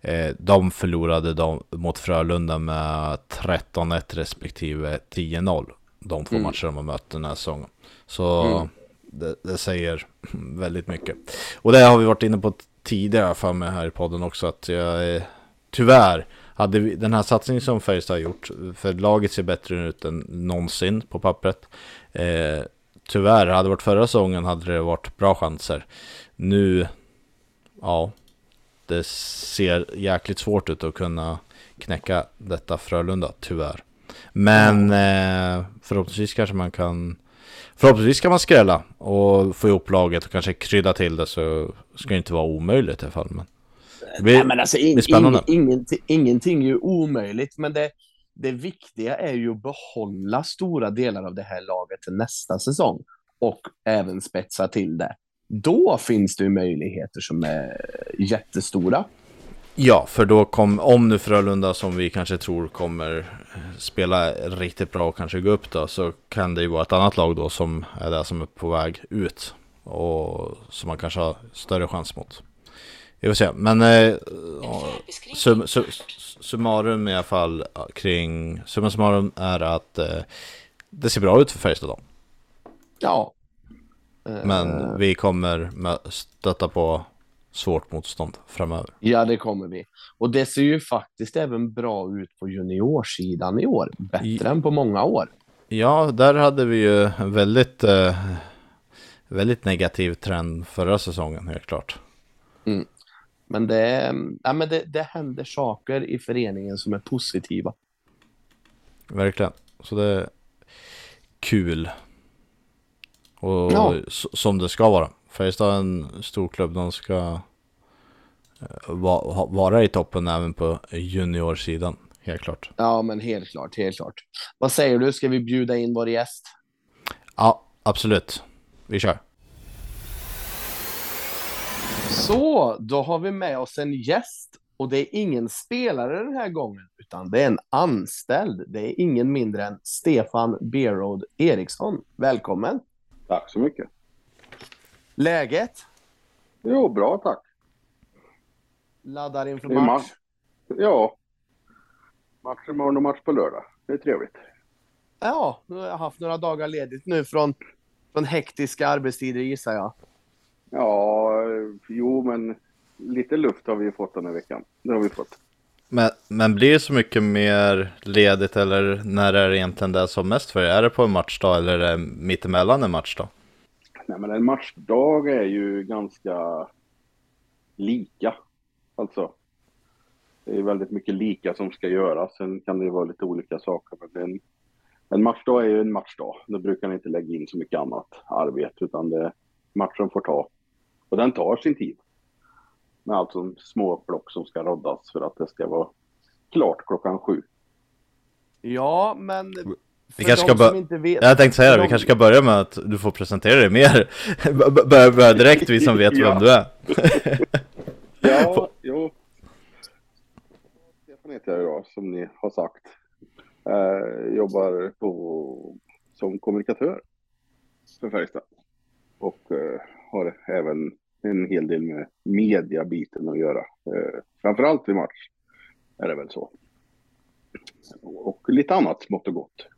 Eh, de förlorade de mot Frölunda med 13-1 respektive 10-0. De två mm. matcher de har mött den här säsongen. Så mm. Det, det, säger väldigt mycket. Och det har vi varit inne på tidigare för mig här i podden också. Att jag tyvärr hade vi, den här satsningen som Färjestad har gjort, för laget ser bättre ut än någonsin på pappret. Eh, tyvärr, hade det varit förra säsongen hade det varit bra chanser. Nu, ja, det ser jäkligt svårt ut att kunna knäcka detta Frölunda, tyvärr. Men eh, förhoppningsvis kanske man kan Förhoppningsvis kan man skrälla och få ihop laget och kanske krydda till det så ska det inte vara omöjligt i alla fall. Men Nej, men alltså, in, in, ingenting, ingenting är ju omöjligt, men det, det viktiga är ju att behålla stora delar av det här laget till nästa säsong och även spetsa till det. Då finns det ju möjligheter som är jättestora. Ja, för då kom, om nu Frölunda som vi kanske tror kommer spela riktigt bra och kanske gå upp då, så kan det ju vara ett annat lag då som är det som är på väg ut och som man kanske har större chans mot. Vi får se, men eh, sum, sum, summarum i alla fall kring, summa summarum är att eh, det ser bra ut för Färjestad Ja. Men vi kommer stöta på svårt motstånd framöver. Ja, det kommer vi. Och det ser ju faktiskt även bra ut på juniorsidan i år. Bättre I... än på många år. Ja, där hade vi ju en väldigt, eh, väldigt negativ trend förra säsongen, helt klart. Mm. Men, det, ja, men det, det händer saker i föreningen som är positiva. Verkligen. Så det är kul. Och ja. som det ska vara. Färjestad är en stor klubb. De ska vara i toppen även på juniorsidan. Helt klart. Ja, men helt klart, helt klart. Vad säger du? Ska vi bjuda in vår gäst? Ja, absolut. Vi kör. Så, då har vi med oss en gäst och det är ingen spelare den här gången, utan det är en anställd. Det är ingen mindre än Stefan Berod Eriksson. Välkommen! Tack så mycket. Läget? Jo, bra tack. Laddar inför match? match? Ja. Match imorgon och match på lördag. Det är trevligt. Ja, nu har jag haft några dagar ledigt nu från, från hektiska arbetstider gissar jag. Ja, jo men lite luft har vi fått den här veckan. Det har vi fått. Men, men blir det så mycket mer ledigt eller när är det egentligen det som mest för er? Är det på en matchdag eller är det mittemellan en matchdag? Nej men en matchdag är ju ganska lika. Alltså. Det är väldigt mycket lika som ska göras. Sen kan det vara lite olika saker. Men en, en matchdag är ju en matchdag. Då brukar ni inte lägga in så mycket annat arbete utan det, matchen får ta. Och den tar sin tid med allt som små block som ska roddas för att det ska vara klart klockan sju. Ja, men vi kanske ska inte vet, Jag tänkte säga det, de... vi kanske ska börja med att du får presentera dig mer. Börja bör direkt, vi som vet vem du är. ja, jo. Stefan heter jag idag, som ni har sagt. Eh, jobbar på, som kommunikatör för Färjestad. Och eh, har även en hel del med mediabiten att göra. Eh, framförallt i match är det väl så. Och lite annat smått och gott.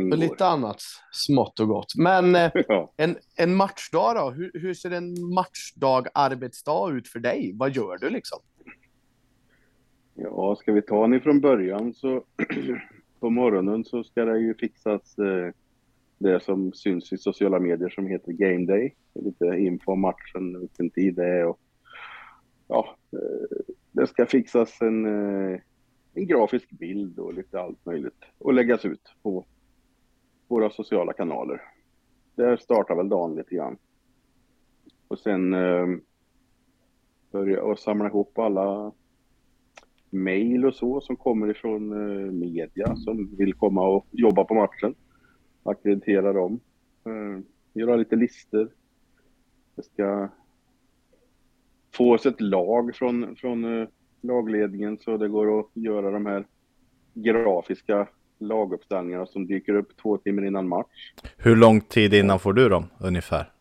Och lite annat smått och gott. Men eh, ja. en, en matchdag då? Hur, hur ser en matchdag, arbetsdag ut för dig? Vad gör du liksom? Ja, ska vi ta den ifrån början så på morgonen så ska det ju fixas eh, det som syns i sociala medier som heter Game Day. Lite info om matchen, vilken tid det är och ja, eh, det ska fixas en, eh, en grafisk bild och lite allt möjligt och läggas ut på våra sociala kanaler. Där startar väl dagen lite grann. Och sen eh, börja och samla ihop alla mejl och så som kommer ifrån eh, media som vill komma och jobba på matchen akkreditera dem, eh, göra lite listor. Det ska få oss ett lag från, från eh, lagledningen så det går att göra de här grafiska laguppställningarna som dyker upp två timmar innan match. Hur lång tid innan får du dem ungefär?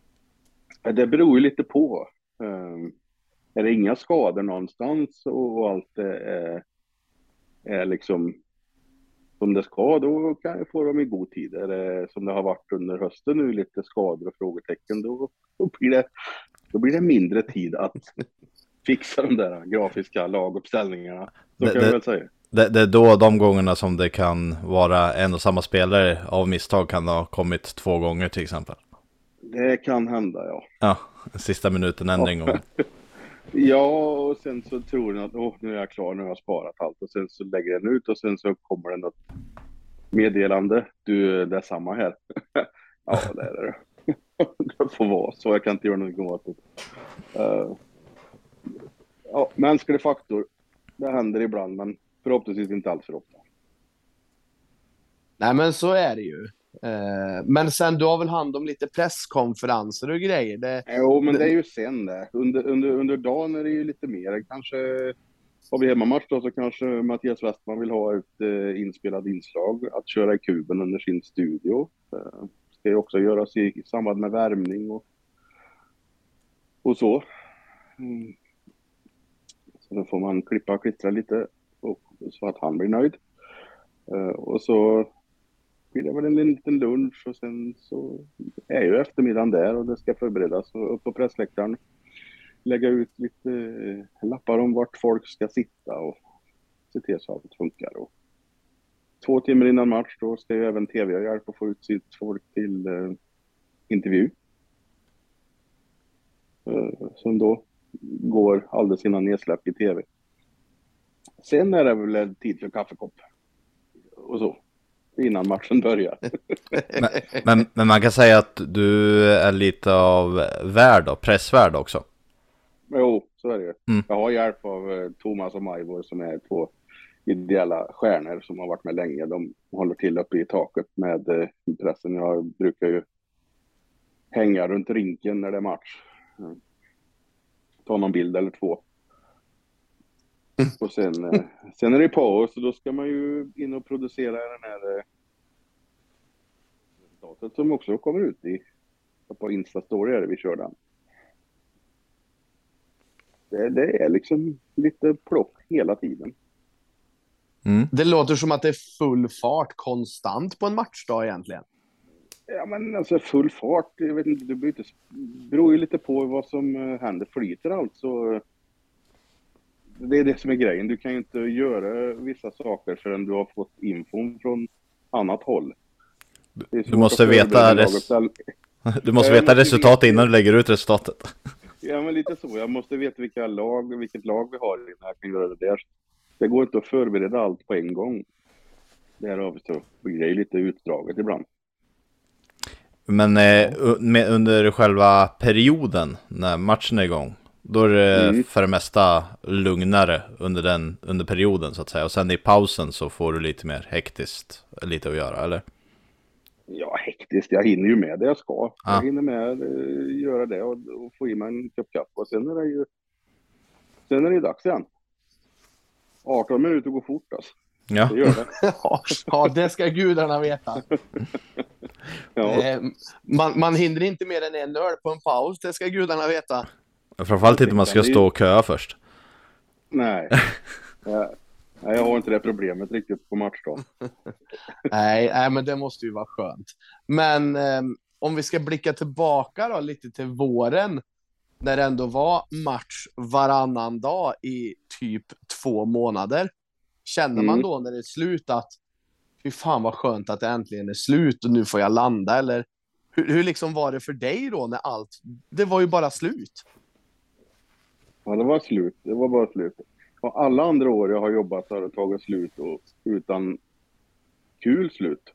Det beror ju lite på. Um, är det inga skador någonstans och allt är, är liksom som det ska, då kan jag få dem i god tid. Är det som det har varit under hösten nu, lite skador och frågetecken, då, då, blir, det, då blir det mindre tid att fixa de där grafiska laguppställningarna. Så det, kan jag väl säga. Det, det, är då de gångerna som det kan vara en och samma spelare av misstag kan ha kommit två gånger till exempel. Det kan hända ja. Ja, sista minuten än en gång. Ja, och sen så tror den att oh, nu är jag klar, nu har jag sparat allt. Och sen så lägger den ut och sen så kommer det något meddelande. Du, det är samma här. ja, det är det. det får vara så. Jag kan inte göra någonting åt det. Uh, ja, mänsklig faktor. Det händer ibland, men förhoppningsvis inte alls för ofta. Nej, men så är det ju. Eh, men sen du har väl hand om lite presskonferenser och grejer? Det, jo, men det är ju sen det. Under, under, under dagen är det ju lite mer. Kanske har vi hemmamatch då så kanske Mattias Westman vill ha ett eh, inspelat inslag att köra i kuben under sin studio. Eh, ska ju också göras i, i samband med värmning och, och så. Mm. Så då får man klippa och klistra lite och, så att han blir nöjd. Eh, och så blir det väl en liten lunch och sen så är ju eftermiddagen där och det ska förberedas och upp på pressläktaren lägga ut lite eh, lappar om vart folk ska sitta och se till så att det funkar. Och två timmar innan match då ska ju även tv hjälpa att få ut sitt folk till eh, intervju. Eh, som då går alldeles innan nedsläpp i tv. Sen är det väl tid för kaffekopp. Och så. Innan matchen börjar. Men, men, men man kan säga att du är lite av värd då, pressvärd också. Jo, så är det. Mm. Jag har hjälp av eh, Thomas och Majvor som är två ideella stjärnor som har varit med länge. De håller till uppe i taket med eh, pressen. Jag brukar ju hänga runt rinken när det är match. Mm. Ta någon bild eller två. Och sen, eh, sen är det paus och då ska man ju in och producera den här eh, resultatet som också kommer ut i på Insta-story är det vi kör den. Det, det är liksom lite plock hela tiden. Mm. Det låter som att det är full fart konstant på en matchdag egentligen. Ja men alltså full fart, jag vet inte, det beror, inte, beror ju lite på vad som eh, händer. Flyter allt så... eh, Det är det som är grejen. Du kan ju inte göra vissa saker förrän du har fått infon från annat håll. Svårt måste veta res-. Du måste Jag veta resultatet innan du lägger ut resultatet. Ja, men lite så. Jag måste veta vilka lag, vilket lag vi har innan jag kan göra det där. Det går inte att förbereda allt på en gång. Därav så blir det lite utdraget ibland. Men eh, under själva perioden när matchen är igång, då är det Mm. för det mesta lugnare under den under perioden så att säga. Och sen i pausen så får du lite mer hektiskt lite att göra, eller? Ja, hektiskt. Jag hinner ju med det jag ska. Ja. Jag hinner med eh, göra det och, och få i mig en kopp kaffe. Och sen är det ju... Sen är det ju dags igen. 18 minuter går fort alltså. Ja. Det gör det. Ja, ja, det ska gudarna veta. Ja. Eh, Man, man hinner inte mer än en öl på en paus, det ska gudarna veta. Framförallt inte man ska stå och köa först. Nej. Jag, nej, jag har inte det problemet riktigt på matchdagen. Nej, nej, men det måste ju vara skönt. Men eh, om vi ska blicka tillbaka då lite till våren, när det ändå var match varannan dag i typ två månader. Känner man Mm. då när det är slut att fy fan vad skönt att det äntligen är slut och nu får jag landa? Eller hur, hur liksom var det för dig då när allt, det var ju bara slut? Ja, det var slut. Det var bara slut. Och alla andra år jag har jobbat så har det tagit slut och utan kul slut.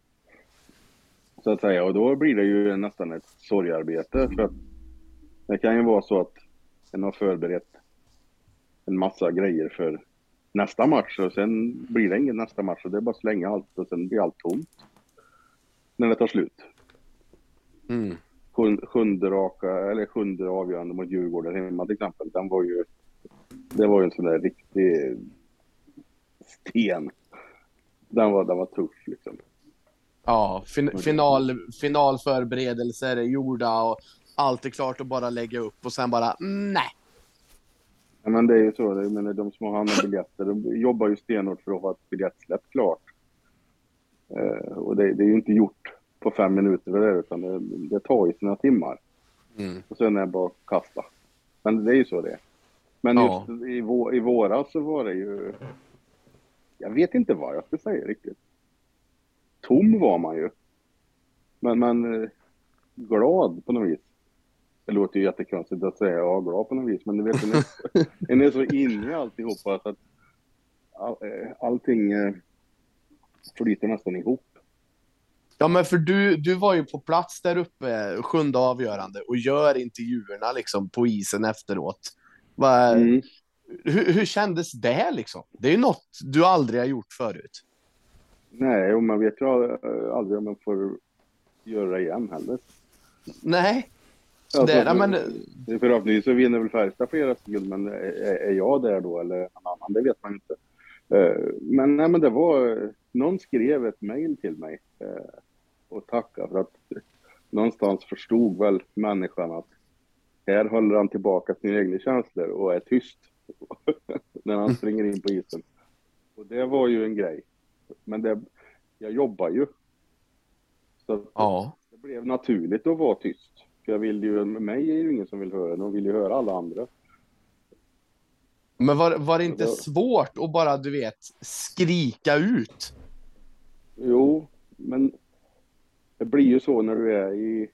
Så att säga. Och då blir det ju nästan ett sorgarbete. För att det kan ju vara så att en har förberett en massa grejer för nästa match och sen blir det ingen nästa match och det är bara att slänga allt och sen blir allt tomt. När det tar slut. Mm. Sjun- Sjunde raka, eller sjunde avgörande mot Djurgården hemma till exempel. Den var ju, det var ju en sån där riktig sten. Den var, den var tuff liksom. Ja, fin final, finalförberedelser är gjorda och allt är klart att bara lägga upp och sen bara nej. Ja, men det är ju så, det- menar, de som har hand om biljetter, de jobbar ju stenhårt för att ha ett biljettsläpp klart. Eh, och det, det är ju inte gjort på fem minuter det där, utan det, det tar ju sina timmar. Mm. Och sen är det bara att kasta. Men det är ju så det är. Men Ja. just i, vå, i våras så var det ju... Jag vet inte vad jag ska säga riktigt. Tom var man ju. Men, men eh, glad på något vis. Det låter ju jättekonstigt att säga ja, glad på något vis, men du vet, en är, en är så inne i alltihopa så att all, eh, allting eh, flyter nästan ihop. Ja, men för du, du var ju på plats där uppe, sjunde avgörande, och gör intervjuerna liksom på isen efteråt. Va, Mm. hur, hur kändes det liksom? Det är ju något du aldrig har gjort förut. Nej, och man vet ju eh, aldrig om man får göra igen heller. Nej. Alltså, det, men, Förhoppningsvis så vinner väl Färjestad deras guld, men är, är jag där då eller någon annan? Det vet man inte. Eh, Men, nej, men det var, någon skrev ett mejl till mig eh, och tackade för att någonstans förstod väl människan att här håller han tillbaka sina egna känslor och är tyst när han springer in på isen. Och det var ju en grej. Men det, jag jobbar ju. Så ja. det blev naturligt att vara tyst. För jag vill ju, mig är ju ingen som vill höra, de vill ju höra alla andra. Men var, var det inte svårt att bara, du vet, skrika ut? Jo, men det blir ju så när du är i...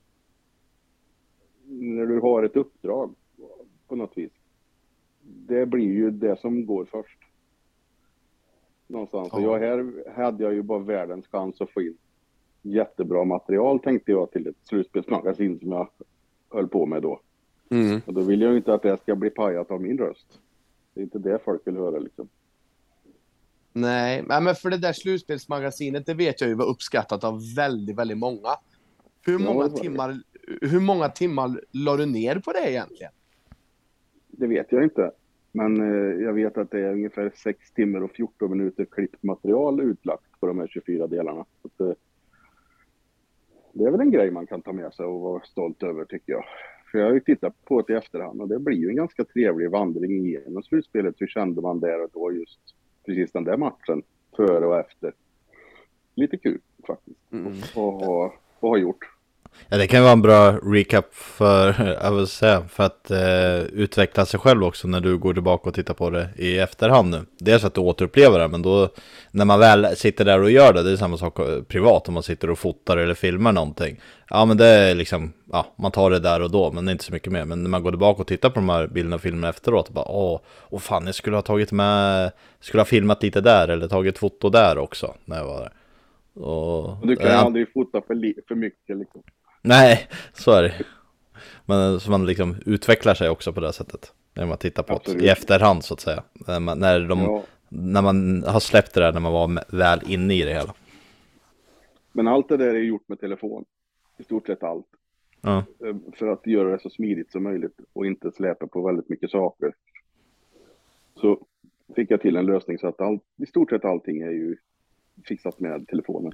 När du har ett uppdrag på något vis. Det blir ju det som går först. Någonstans. Och Ja. jag, här hade jag ju bara världens chans att få in jättebra material tänkte jag till ett slutspelsmagasin som jag höll på med då. Mm. Och då vill jag ju inte att det ska bli pajat av min röst. Det är inte det folk vill höra liksom. Nej, men för det där slutspelsmagasinet, det vet jag ju var uppskattat av väldigt, väldigt många. Hur många timmar, hur många timmar la du ner på det egentligen? Det vet jag inte. Men eh, jag vet att det är ungefär 6 timmar och 14 minuter klippt material utlagt på de här 24 delarna. Så eh, det är väl en grej man kan ta med sig och vara stolt över tycker jag. För jag har ju tittat på det i efterhand och det blir ju en ganska trevlig vandring igenom slutspelet. Hur kände man där och då just precis den där matchen, före och efter. Lite kul faktiskt Mm. att ha, att ha gjort. Ja, det kan ju vara en bra recap för, jag vill säga, för att eh, utveckla sig själv också när du går tillbaka och tittar på det i efterhand nu. Dels att du återupplever det, men då när man väl sitter där och gör det, det är samma sak eh, privat om man sitter och fotar eller filmar någonting. Ja, men det är liksom, ja, man tar det där och då, men det är inte så mycket mer. Men när man går tillbaka och tittar på de här bilderna och filmerna efteråt, bara åh, åh fan, jag skulle ha tagit med, skulle ha filmat lite där eller tagit foto där också när jag var där. Och, Och du kan ju ja, aldrig fota för, för mycket liksom. Nej, så är det. Men så man liksom utvecklar sig också på det sättet. När man tittar på det Absolut. i efterhand så att säga. När man, när, de, Ja. när man har släppt det där, när man var väl inne i det hela. Men allt det där är gjort med telefon. I stort sett allt. Ja. Eh, För att göra det så smidigt som möjligt och inte släpa på väldigt mycket saker. Så fick jag till en lösning så att all, i stort sett allting är ju fixat med telefonen.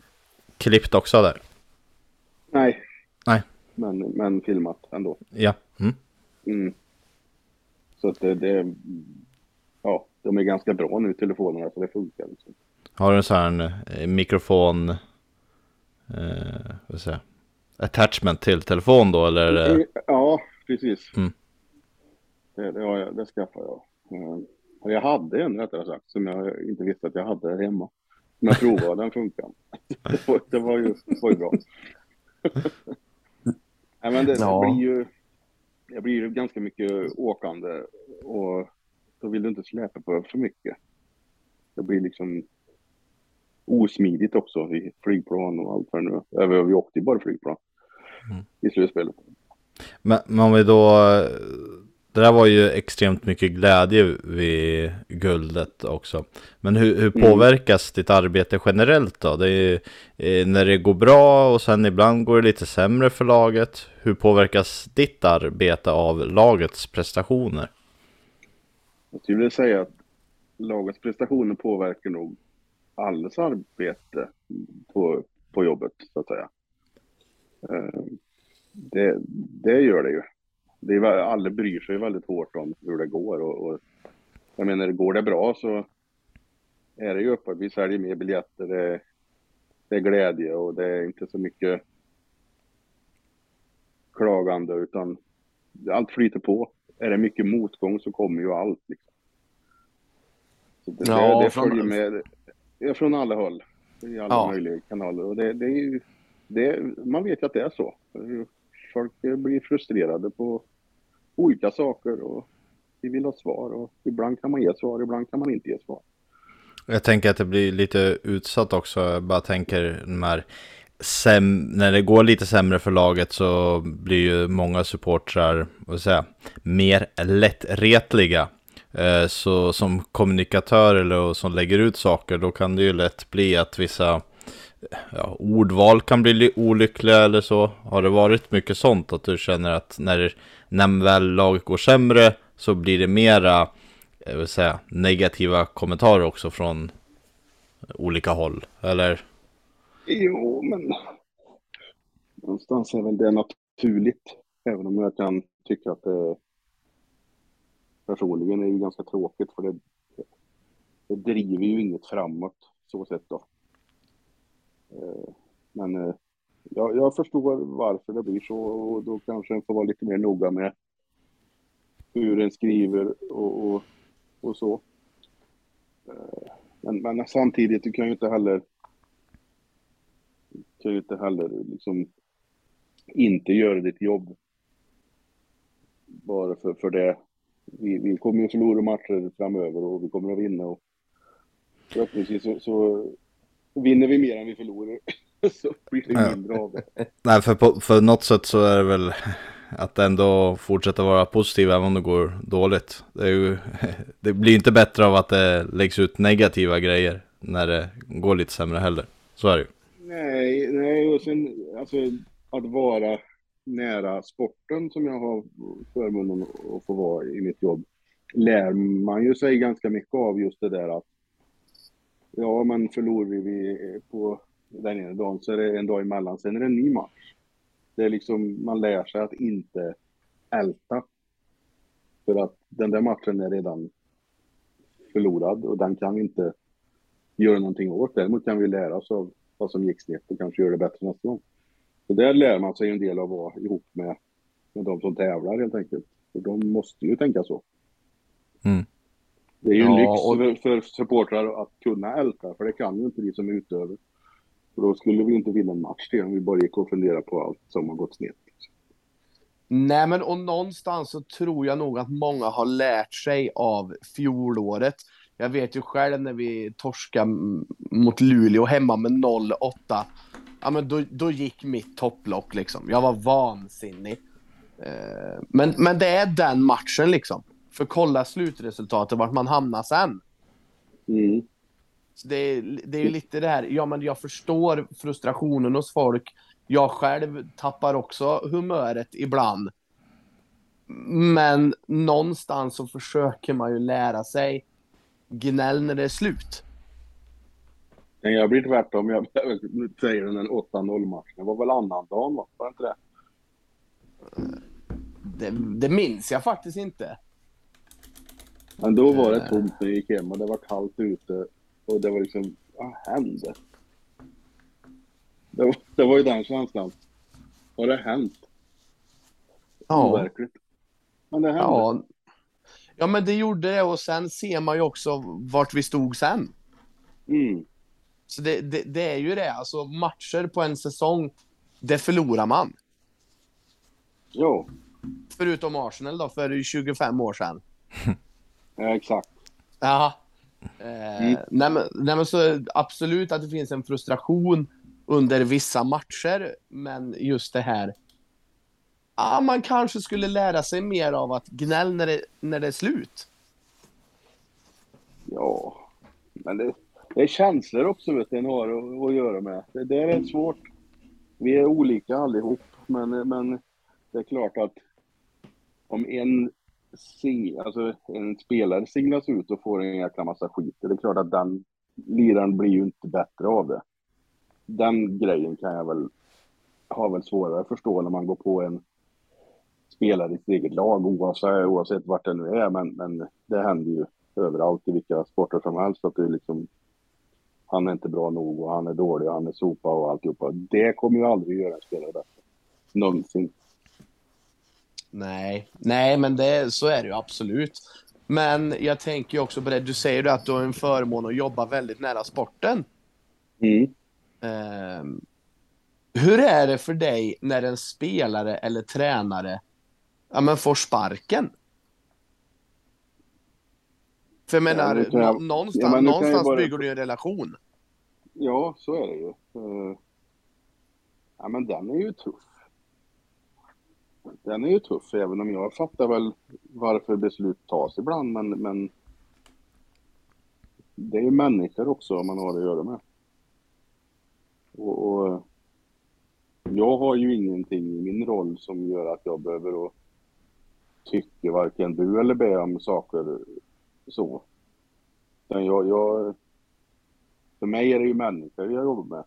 Klippt också där. Nej. Nej. Men, men filmat ändå. Ja. Mm. Mm. Så att det, det, ja, de är ganska bra nu telefonerna så det funkar. Liksom. Har du en sån här eh, mikrofon, eh, vad säger attachment till telefon då eller? det- Ja, precis. Mm. Det, det, har jag, det skaffade jag. Eh, och Jag hade en rättare sagt som jag inte visste att jag hade hemma. Men jag provade, den funkar. Det var, det var ju, ju bra. Nej, men det, Ja. blir ju det blir ju ganska mycket åkande och då vill du inte släpa på för mycket. Det blir liksom osmidigt också i flygplan och allt det nu Vi åkte ju bara flygplan Mm. i slutspelet. Men, men om vi då, det där var ju extremt mycket glädje vid guldet också. Men hur, hur Mm. påverkas ditt arbete generellt då? Det är, eh, när det går bra och sen ibland går det lite sämre för laget. Hur påverkas ditt arbete av lagets prestationer? Jag skulle vilja säga att lagets prestationer påverkar nog allas arbete på, på jobbet, så att säga. Eh, Det, det gör det ju. Det är, alla bryr sig väldigt hårt om hur det går. Och, och, jag menar, går det bra så är det ju uppe. Vi säljer mer biljetter, det, det är glädje och det är inte så mycket klagande utan allt flyter på. Är det mycket motgång så kommer ju allt. Liksom. Så det, Ja, det, det från- följer med ja, från alla håll. I alla Ja. möjliga kanaler. Och det, det är ju, det, man vet ju att det är så. Folk eh, blir frustrerade på olika saker och vi vill ha svar. Och ibland kan man ge svar, ibland kan man inte ge svar. Jag tänker att det blir lite utsatt också. Jag bara tänker de här när det går lite sämre för laget så blir ju många supportrar, vad säga, mer lättretliga. Eh, så som kommunikatör eller som lägger ut saker, då kan det ju lätt bli att vissa ja, ordval kan bli olyckliga eller så. Har det varit mycket sånt att du känner att när, när väl laget går sämre så blir det mera jag vill säga, negativa kommentarer också från olika håll? Eller? Jo, men någonstans är väl det naturligt. Även om jag kan tycka att det personligen är det ganska tråkigt för det, det driver ju inget framåt så sett då. Eh, men eh, jag, jag förstår varför det blir så och då kanske en får vara lite mer noga med hur en skriver och, och och så. Eh, men, men samtidigt, du kan ju inte heller du kan ju inte heller liksom inte göra ditt jobb bara för, för det. Vi, vi kommer ju förlora matcher framöver och vi kommer att vinna och förhoppningsvis så, så vinner vi mer än vi förlorar. så blir det mindre av det. Nej, för på, för något sätt så är det väl att ändå fortsätta vara positiv även om det går dåligt. Det, ju, det blir inte bättre av att det läggs ut negativa grejer när det går lite sämre heller. Så är det ju. Nej, nej, och sen alltså att vara nära sporten som jag har förmånen att få vara i mitt jobb lär man ju sig ganska mycket av just det där att ja, men förlorar vi på den ena dagen så är det en dag emellan, sen är det en ny match. Det är liksom, man lär sig att inte älta. För att den där matchen är redan förlorad och den kan vi inte göra någonting åt. Däremot kan vi lära oss av vad som gick snett och kanske göra det bättre nästa gång. Så där lär man sig en del av att vara ihop med, med de som tävlar helt enkelt. För de måste ju tänka så. Mm. Det är ju en Ja, lyx och- för, för supportrar att kunna älta, för det kan ju inte vi som är utövare. För då skulle vi inte vinna en match till om vi bara gick och funderade på allt som har gått snett. Nej, men och någonstans så tror jag nog att många har lärt sig av fjolåret. Jag vet ju själv när vi torskade mot Luleå hemma med 0-8. Ja, men då, då gick mitt topplock liksom. Jag var vansinnig. Eh, Men, men det är den matchen liksom. För kolla slutresultatet, vart man hamnar sen. Mm. Så det, är, det är ju lite det här, ja men jag förstår frustrationen hos folk. Jag själv tappar också humöret ibland. Men någonstans så försöker man ju lära sig gnäll när det är slut. Jag blir tvärtom. Jag säger den en 8-0 match. Det var väl annandagen va? Var det inte det? Det, det minns jag faktiskt inte. Men då var det Eh. tomt när jag gick hem och det var kallt ute. Och det var liksom, vad hände? Det var, det var ju den känslan. Har det hänt? Ja, Overkligt. Men det hände. ja. ja men det gjorde det och sen ser man ju också vart vi stod sen. Mm. Så det, det, det är ju det, alltså matcher på en säsong, det förlorar man. Ja, Förutom Arsenal då, för 25 år sedan. ja, exakt. Ja. Eh, Mm. nej, men, nej men så absolut att det finns en frustration under vissa matcher, men just det här. Ja, man kanske skulle lära sig mer av att gnäll när det, när det är slut. Ja, men det, det är känslor också vet du, en har att, att göra med. Det, det är svårt. Vi är olika allihop, men, men det är klart att om en, se, alltså en spelare singlas ut och får en jäkla massa skit, det är klart att den liraren blir ju inte bättre av det. Den grejen kan jag väl ha väl svårare att förstå när man går på en spelare i sitt eget lag, oavsett, oavsett vart det nu är, men, men det händer ju överallt i vilka sporter som helst. Att det är liksom, han är inte bra nog och han är dålig och han är sopa och alltihopa. Det kommer ju aldrig göra en spelare bättre. Någonsin. Nej, nej, men det, så är det ju absolut. Men jag tänker ju också på det, du säger ju att du har en förmån att jobba väldigt nära sporten. Mm. Ehm, hur är det för dig när en spelare eller tränare ja, men får sparken? För jag menar, nu kan jag- nå- någonstans, ja, men någonstans bara- bygger du ju en relation. Ja, så är det ju. Eh, Ja, men den är ju tuff. Den är ju tuff, även om jag fattar väl varför beslut tas ibland, men, men det är ju människor också man har att göra med. Och, och jag har ju ingenting i min roll som gör att jag behöver att tycka varken du eller be om saker så. Utan jag, jag, för mig är det ju människor jag jobbar med.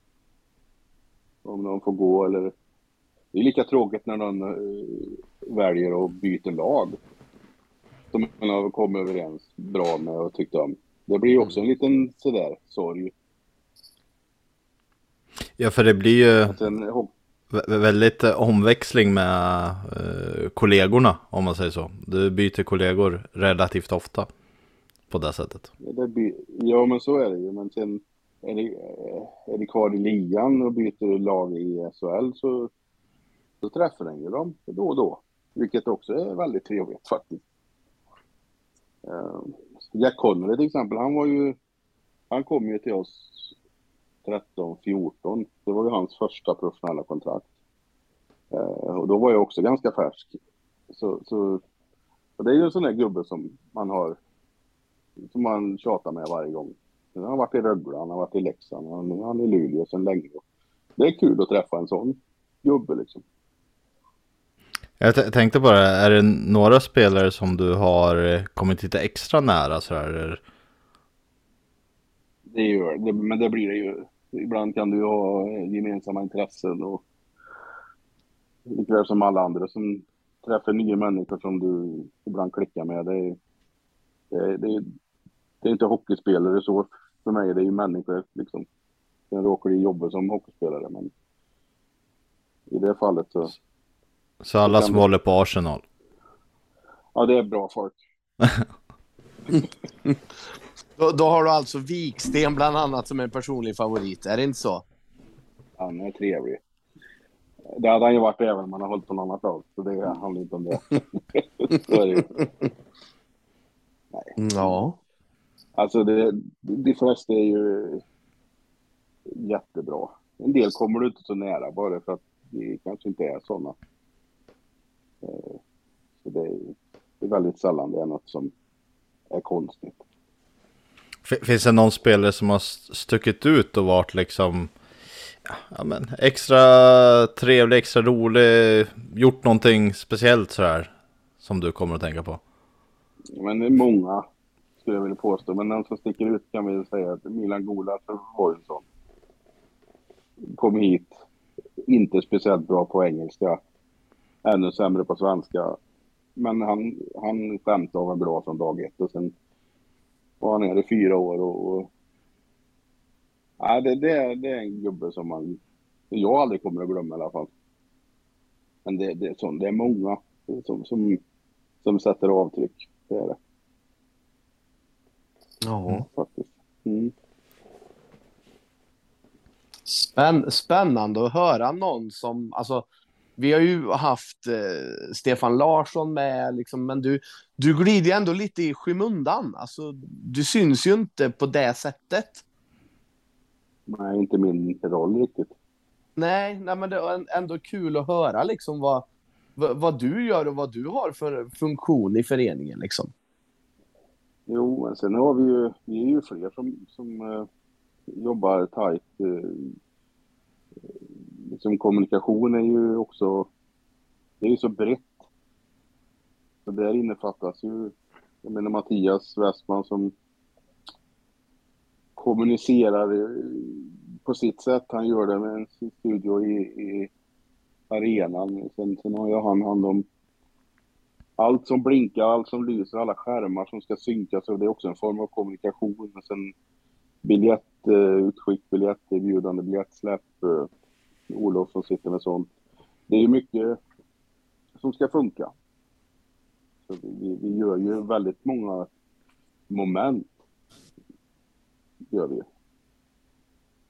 Om de får gå eller... Det är lika tråkigt när någon eh, väljer att byta lag. Som man har kommit överens bra med och tyckt om. Det blir också en liten sådär sorg. Ja, för det blir ju Att en, ho- vä- väldigt eh, omväxling med eh, kollegorna, om man säger så. Du byter kollegor relativt ofta. på det sättet. Det blir, ja, men så är det ju. Men sen är det, är det kvar i ligan och byter lag i SHL så, så träffar den ju dem då och då. Vilket också är väldigt trevligt faktiskt. Eh, Jack Connery till exempel, han var ju... Han kom ju till oss 13, 14. Det var ju hans första professionella kontrakt. Eh, och då var jag också ganska färsk. Så, så, så det är ju en sån där gubbe som man har... Som man tjatar med varje gång. Han har varit i Rögle, han har varit i Leksand, han, han är i Luleå sedan länge. Det är kul att träffa en sån gubbe liksom. Jag tänkte bara, är det några spelare som du har eh, kommit lite extra nära så här? Det gör det, men det blir det ju. Ibland kan du ha eh, gemensamma intressen och likväl som alla andra som träffar nya människor som du ibland klickar med. Det är, det, det, det är inte hockeyspelare så för mig. Det är ju människor liksom. Sen råkar det jobba som hockeyspelare men i det fallet så så alla som håller på Arsenal? Ja, det är bra folk. då, då, har du alltså Viksten bland annat som en personlig favorit, är det inte så? Han är trevlig. Det hade han ju varit även om han har hållit på något annat lag, så det handlar inte om det. så är det Nej. Ja. Alltså, det, de flesta är ju jättebra. En del kommer du inte så nära bara för att de kanske inte är sådana. Så det är, det är väldigt sällan det är något som är konstigt. Finns det någon spelare som har stuckit ut och varit liksom ja, men extra trevlig, extra rolig, gjort någonting speciellt sådär som du kommer att tänka på? Men det är många skulle jag vilja påstå, men den som sticker ut kan vi säga att Milan Golas var en sån. Kom hit, inte speciellt bra på engelska, ännu sämre på svenska. Men han, han skämtade och var bra från dag ett och sen var han här i fyra år och... och ja, det, det, det är en gubbe som man... Jag aldrig kommer att glömma i alla fall. Men det, det, är, sånt, det är många som, som, som sätter avtryck. Det är det. Ja. Faktiskt. Mm. Spänn, spännande att höra någon som, alltså vi har ju haft eh, Stefan Larsson med, liksom, men du, du glider ändå lite i skymundan. Alltså, du syns ju inte på det sättet. Nej, inte min roll riktigt. Nej, nej men det är ändå kul att höra liksom vad, vad, du gör och vad du har för funktion i föreningen. Liksom. Jo, sen har vi ju, vi är ju fler som, som uh, jobbar tajt. Uh, liksom kommunikation är ju också, det är ju så brett. Så där innefattas ju, jag menar Mattias Westman som kommunicerar på sitt sätt. Han gör det med sin studio i, i arenan. Sen, sen har jag han hand om allt som blinkar, allt som lyser, alla skärmar som ska synkas. Och det är också en form av kommunikation. sen biljettutskick, biljetterbjudande, biljettsläpp. Eh, Olof som sitter med sånt. Det är ju mycket som ska funka. Så vi, vi gör ju väldigt många moment. Gör vi.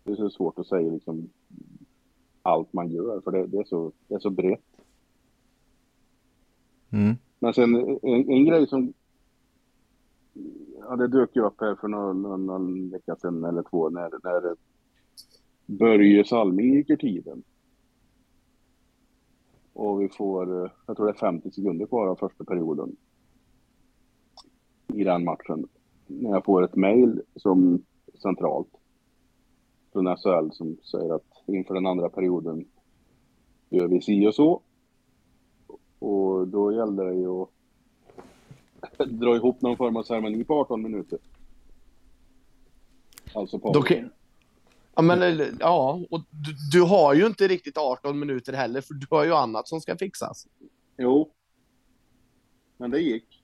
Det är så svårt att säga liksom allt man gör för det, det är, så, det är så brett. Mm. Men sen en, en, grej som ja, det dök ju upp här för någon, någon, någon vecka sedan eller två när, när Börje Salming gick ur tiden. Och vi får, eh, jag tror det är 50 sekunder kvar av första perioden. I den matchen. När jag får ett mail som centralt från SHL som säger att inför den andra perioden gör vi si och så. Och då gällde det ju att dra ihop någon form av ceremoni på 18 minuter. Alltså på... Då kan, Ja, men ja, och du, du, har ju inte riktigt 18 minuter heller, för du har ju annat som ska fixas. Jo. Men det gick.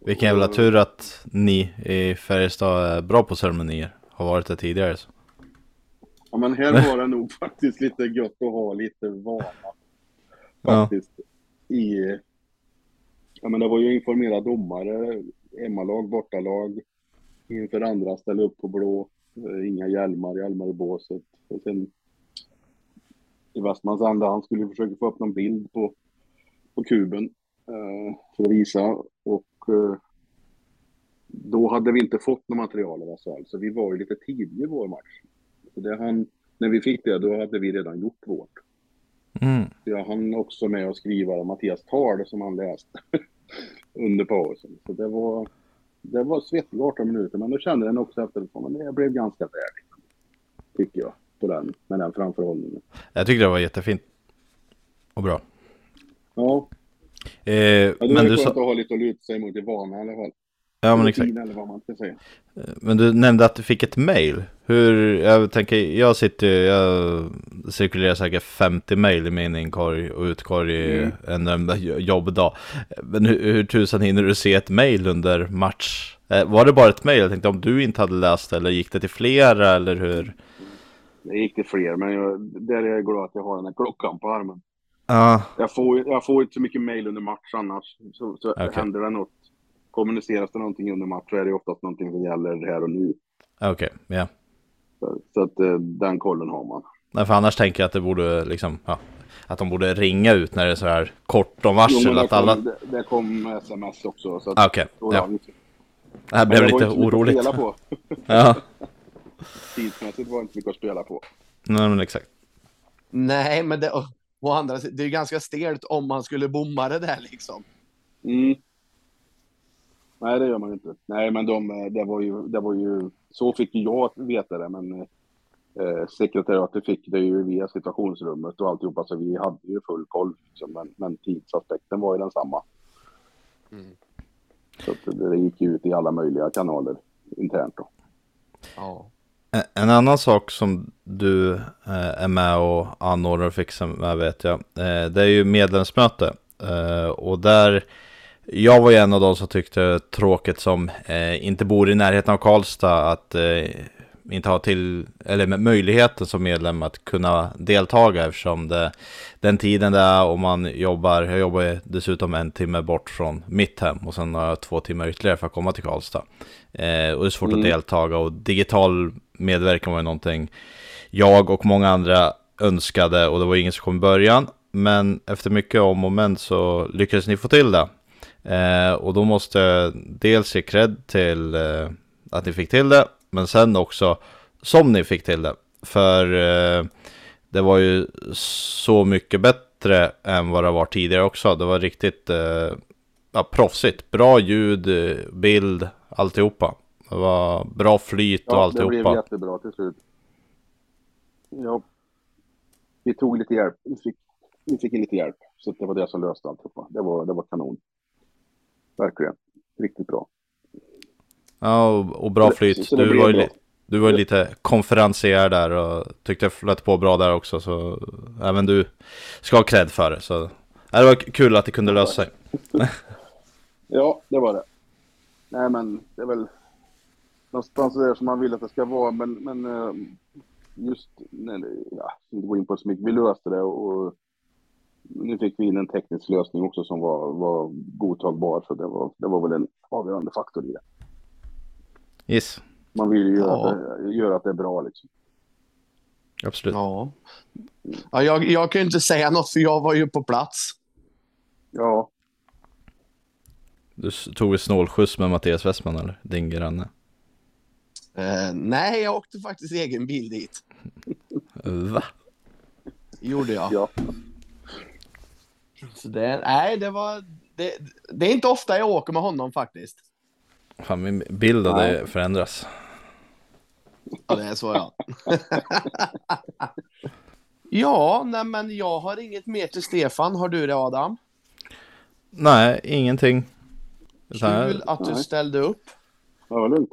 Vilken jävla tur att ni i Färjestad är bra på ceremonier. Har varit det tidigare. Så. Ja, men här var det nog faktiskt lite gött att ha lite vana. Faktiskt. Ja. I... Ja, men det var ju informerad domare hemmalag, bortalag. Inför andra ställa upp på blå. Eh, inga hjälmar, hjälmar i båset. Och sen i Westmans anda, han skulle försöka få upp någon bild på, på kuben eh, för att visa. Och eh, då hade vi inte fått något material av SHL, så vi var ju lite tidiga i vår match. Så det han, när vi fick det, då hade vi redan gjort vårt. Mm. Jag hann också med att skriva Mattias tal som han läste under pausen. Så det var, det var svettiga 18 minuter, men då kände den också efteråt att det blev ganska värdigt. Tycker jag, på den, med den framförhållningen. Jag tyckte det var jättefint. Och bra. Ja, Eh, ja men, du sa, att ha lite att luta sig mot i vana i alla fall. Ja, men, exakt. Eller vad man ska säga. men du nämnde att du fick ett mail. Hur, jag tänker, jag sitter jag cirkulerar säkert 50 mail i min inkorg och utkorg i Mm. en enda jobbdag. Men hur, hur tusan hinner du se ett mail under match? Eh, var det bara ett mail? Jag tänkte om du inte hade läst eller gick det till flera eller hur? Det gick till fler, men jag, där är jag glad att jag har den här klockan på armen. Ja, Jag får, jag får inte så mycket mail under match annars. Så, så Okej. händer det något, kommuniceras det någonting under match så är det oftast någonting som gäller här och nu. okej, ja. Så, så att eh, den kollen har man. Nej, för annars tänker jag att det borde liksom, ja, att de borde ringa ut när det är så här kort om varsel. Jo, att det, alla... kom, det, det kom sms också. Så att, Okej, så, ja. Det här blev det lite att oroligt. Spela på. Ja, Tidsmässigt var det inte mycket att spela på. nej men exakt. Nej, men det, å andra sidan, det är ganska stelt om man skulle bomma det där liksom. Mm. Nej, det gör man inte. Nej, men de, eh, det, var ju, det var ju... Så fick jag veta det, men eh, sekretariatet fick det ju via situationsrummet och alltihopa, så vi hade ju full koll. Liksom, men, men tidsaspekten var ju densamma. Mm. Så att det, det gick ju ut i alla möjliga kanaler internt då. Ja. En- En annan sak som du eh, är med och anordnar och fixar med vet jag, eh, det är ju medlemsmöte. Eh, och där, jag var ju en av de som tyckte tråkigt som eh, inte bor i närheten av Karlstad att eh, inte ha till, eller med möjligheten som medlem att kunna deltaga eftersom det, den tiden det är om man jobbar, jag jobbar dessutom en timme bort från mitt hem och sen har jag två timmar ytterligare för att komma till Karlstad. Eh, och det är svårt Mm. att deltaga och digital medverkan var ju någonting jag och många andra önskade och det var ingen som kom i början. Men efter mycket om och men så lyckades ni få till det. Eh, och då måste jag dels ge cred till eh, att ni fick till det, men sen också som ni fick till det. För eh, det var ju så mycket bättre än vad det var tidigare också. Det var riktigt eh, ja, proffsigt. Bra ljud, eh, bild, alltihopa. Det var bra flyt och Ja, det blev alltihopa. jättebra till slut. Ja. Vi tog lite hjälp. Vi fick, vi fick lite hjälp. Så det var det som löste alltihopa. Det var, det var kanon. Verkligen. Riktigt bra. Ja, och, och bra flyt. det Du var, ju du var ju lite konferencier där och tyckte det flöt på bra där också. Så även du ska ha cred för det. Så det var kul att det kunde lösa sig. Ja, det var det. Nej, men det är väl någonstans där som man vill att det ska vara. Men, men eh, just, nej, det- ja, inte gå in på så mycket. Vi löste det och nu fick vi in en teknisk lösning också som var, var godtagbar. Så det var, det var väl en avgörande faktor i det. Yes, Man vill ju göra, Ja. att, det, göra att det är bra liksom. absolut. Ja. ja jag, jag kan ju inte säga något för jag var ju på plats. Ja, Du tog väl snålskjuts med Mattias Westman eller? Din granne. Eh, nej, jag åkte faktiskt egen bil dit. Va? Gjorde jag. ja. Så det, nej, det var... Det, det är inte ofta jag åker med honom faktiskt. Fan, min bild av det förändras. Ja, det är så ja. ja, nej men jag har inget mer till Stefan. Har du det Adam? Nej, ingenting. Kul att du ställde upp. Det var lugnt.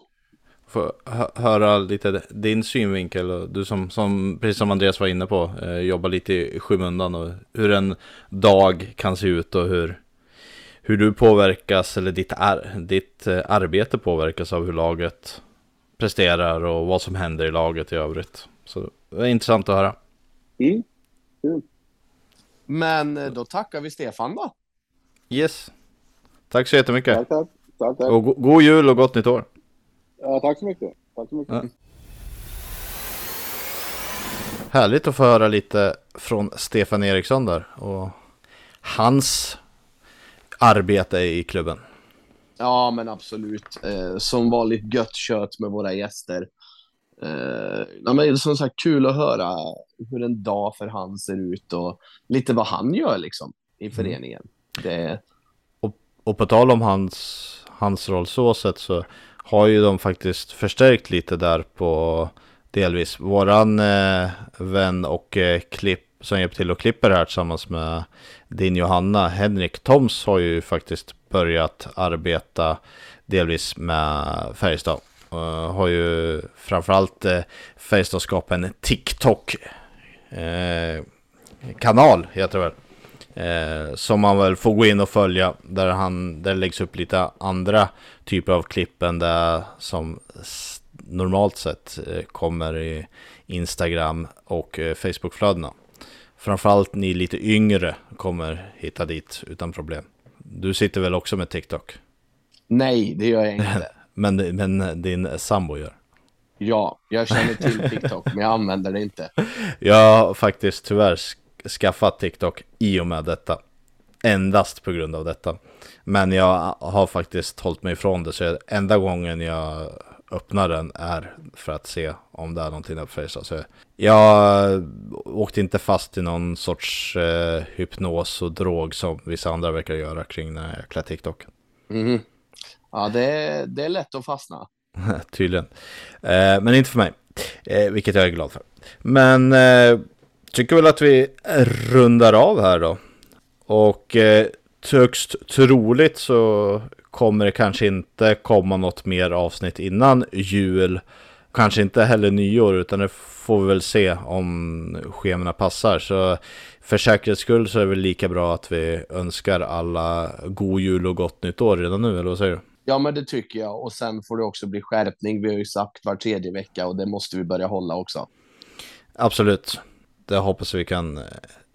Hö- höra lite din synvinkel. Och du som, som, precis som Andreas var inne på, eh, jobbar lite i skymundan och hur en dag kan se ut och hur, hur du påverkas eller ditt, ar, ditt eh, arbete påverkas av hur laget presterar och vad som händer i laget i övrigt. Så det är intressant att höra. Mm. Men eh, då tackar vi Stefan då. Yes. Tack så jättemycket. Tack, tack. tack, tack. Och go god jul och gott nytt år. Ja, tack så mycket. Tack så mycket. Ja. Härligt att få höra lite från Stefan Eriksson där och hans arbete i klubben. Ja, men absolut. Eh, som vanligt gött kött med våra gäster. Eh, ja, men som sagt, kul att höra hur en dag för han ser ut och lite vad han gör liksom i föreningen. Det, Och på tal om hans, hans roll så sett så har ju de faktiskt förstärkt lite där på delvis. Våran eh, vän och eh, klipp som hjälper till och klipper här tillsammans med din Johanna, Henrik Toms har ju faktiskt börjat arbeta delvis med Färjestad. Uh, har ju framförallt eh, Färjestad skapat en TikTok eh, kanal heter det väl. Eh, som man väl får gå in och följa där, han, där det läggs upp lite andra typer av klipp än det som normalt sett eh, kommer i Instagram och eh, Facebookflödena. Framförallt ni lite yngre kommer hitta dit utan problem. Du sitter väl också med TikTok? nej, det gör jag inte. Men, men din sambo gör. Ja, jag känner till TikTok, men jag använder det inte. Jag har faktiskt tyvärr skaffat TikTok i och med detta. Endast på grund av detta. Men jag har faktiskt hållit mig ifrån det. Så jag, enda gången jag öppnar den är för att se om det är någonting Facebook. Så jag åkte inte fast i någon sorts eh, hypnos och drog som vissa andra verkar göra kring den här jäkla TikTok. Mhm. Ja, det, är- det är lätt att fastna. Tydligen. Eh, men inte för mig. Eh, vilket jag är glad för. Men eh, tycker väl att vi rundar av här då. Och eh, högst troligt så kommer det kanske inte komma något mer avsnitt innan jul. Kanske inte heller nyår utan det får vi väl se om schemana passar. Så för säkerhets skull så är det väl lika bra att vi önskar alla god jul och gott nytt år redan nu, eller vad säger du? Ja, men det tycker jag. Och sen får det också bli skärpning. Vi har ju sagt var tredje vecka och det måste vi börja hålla också. Absolut. Det hoppas vi kan eh,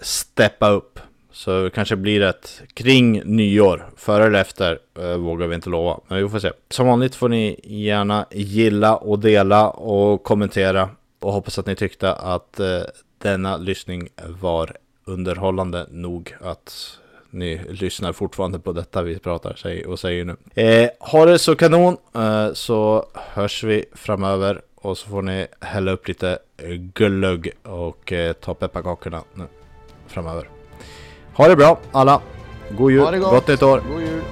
steppa upp. Så det kanske blir ett kring nyår. Före eller efter eh, vågar vi inte lova. Men vi får se. Som vanligt får ni gärna gilla och dela och kommentera. Och hoppas att ni tyckte att eh, denna lyssning var underhållande nog att ni lyssnar fortfarande på detta vi pratar säg- och säger nu. Eh, ha det så kanon eh, så hörs vi framöver och så får ni hälla upp lite glögg och eh, ta pepparkakorna nu framöver. Ha det bra alla! God jul, gott. gott nytt år! God jul!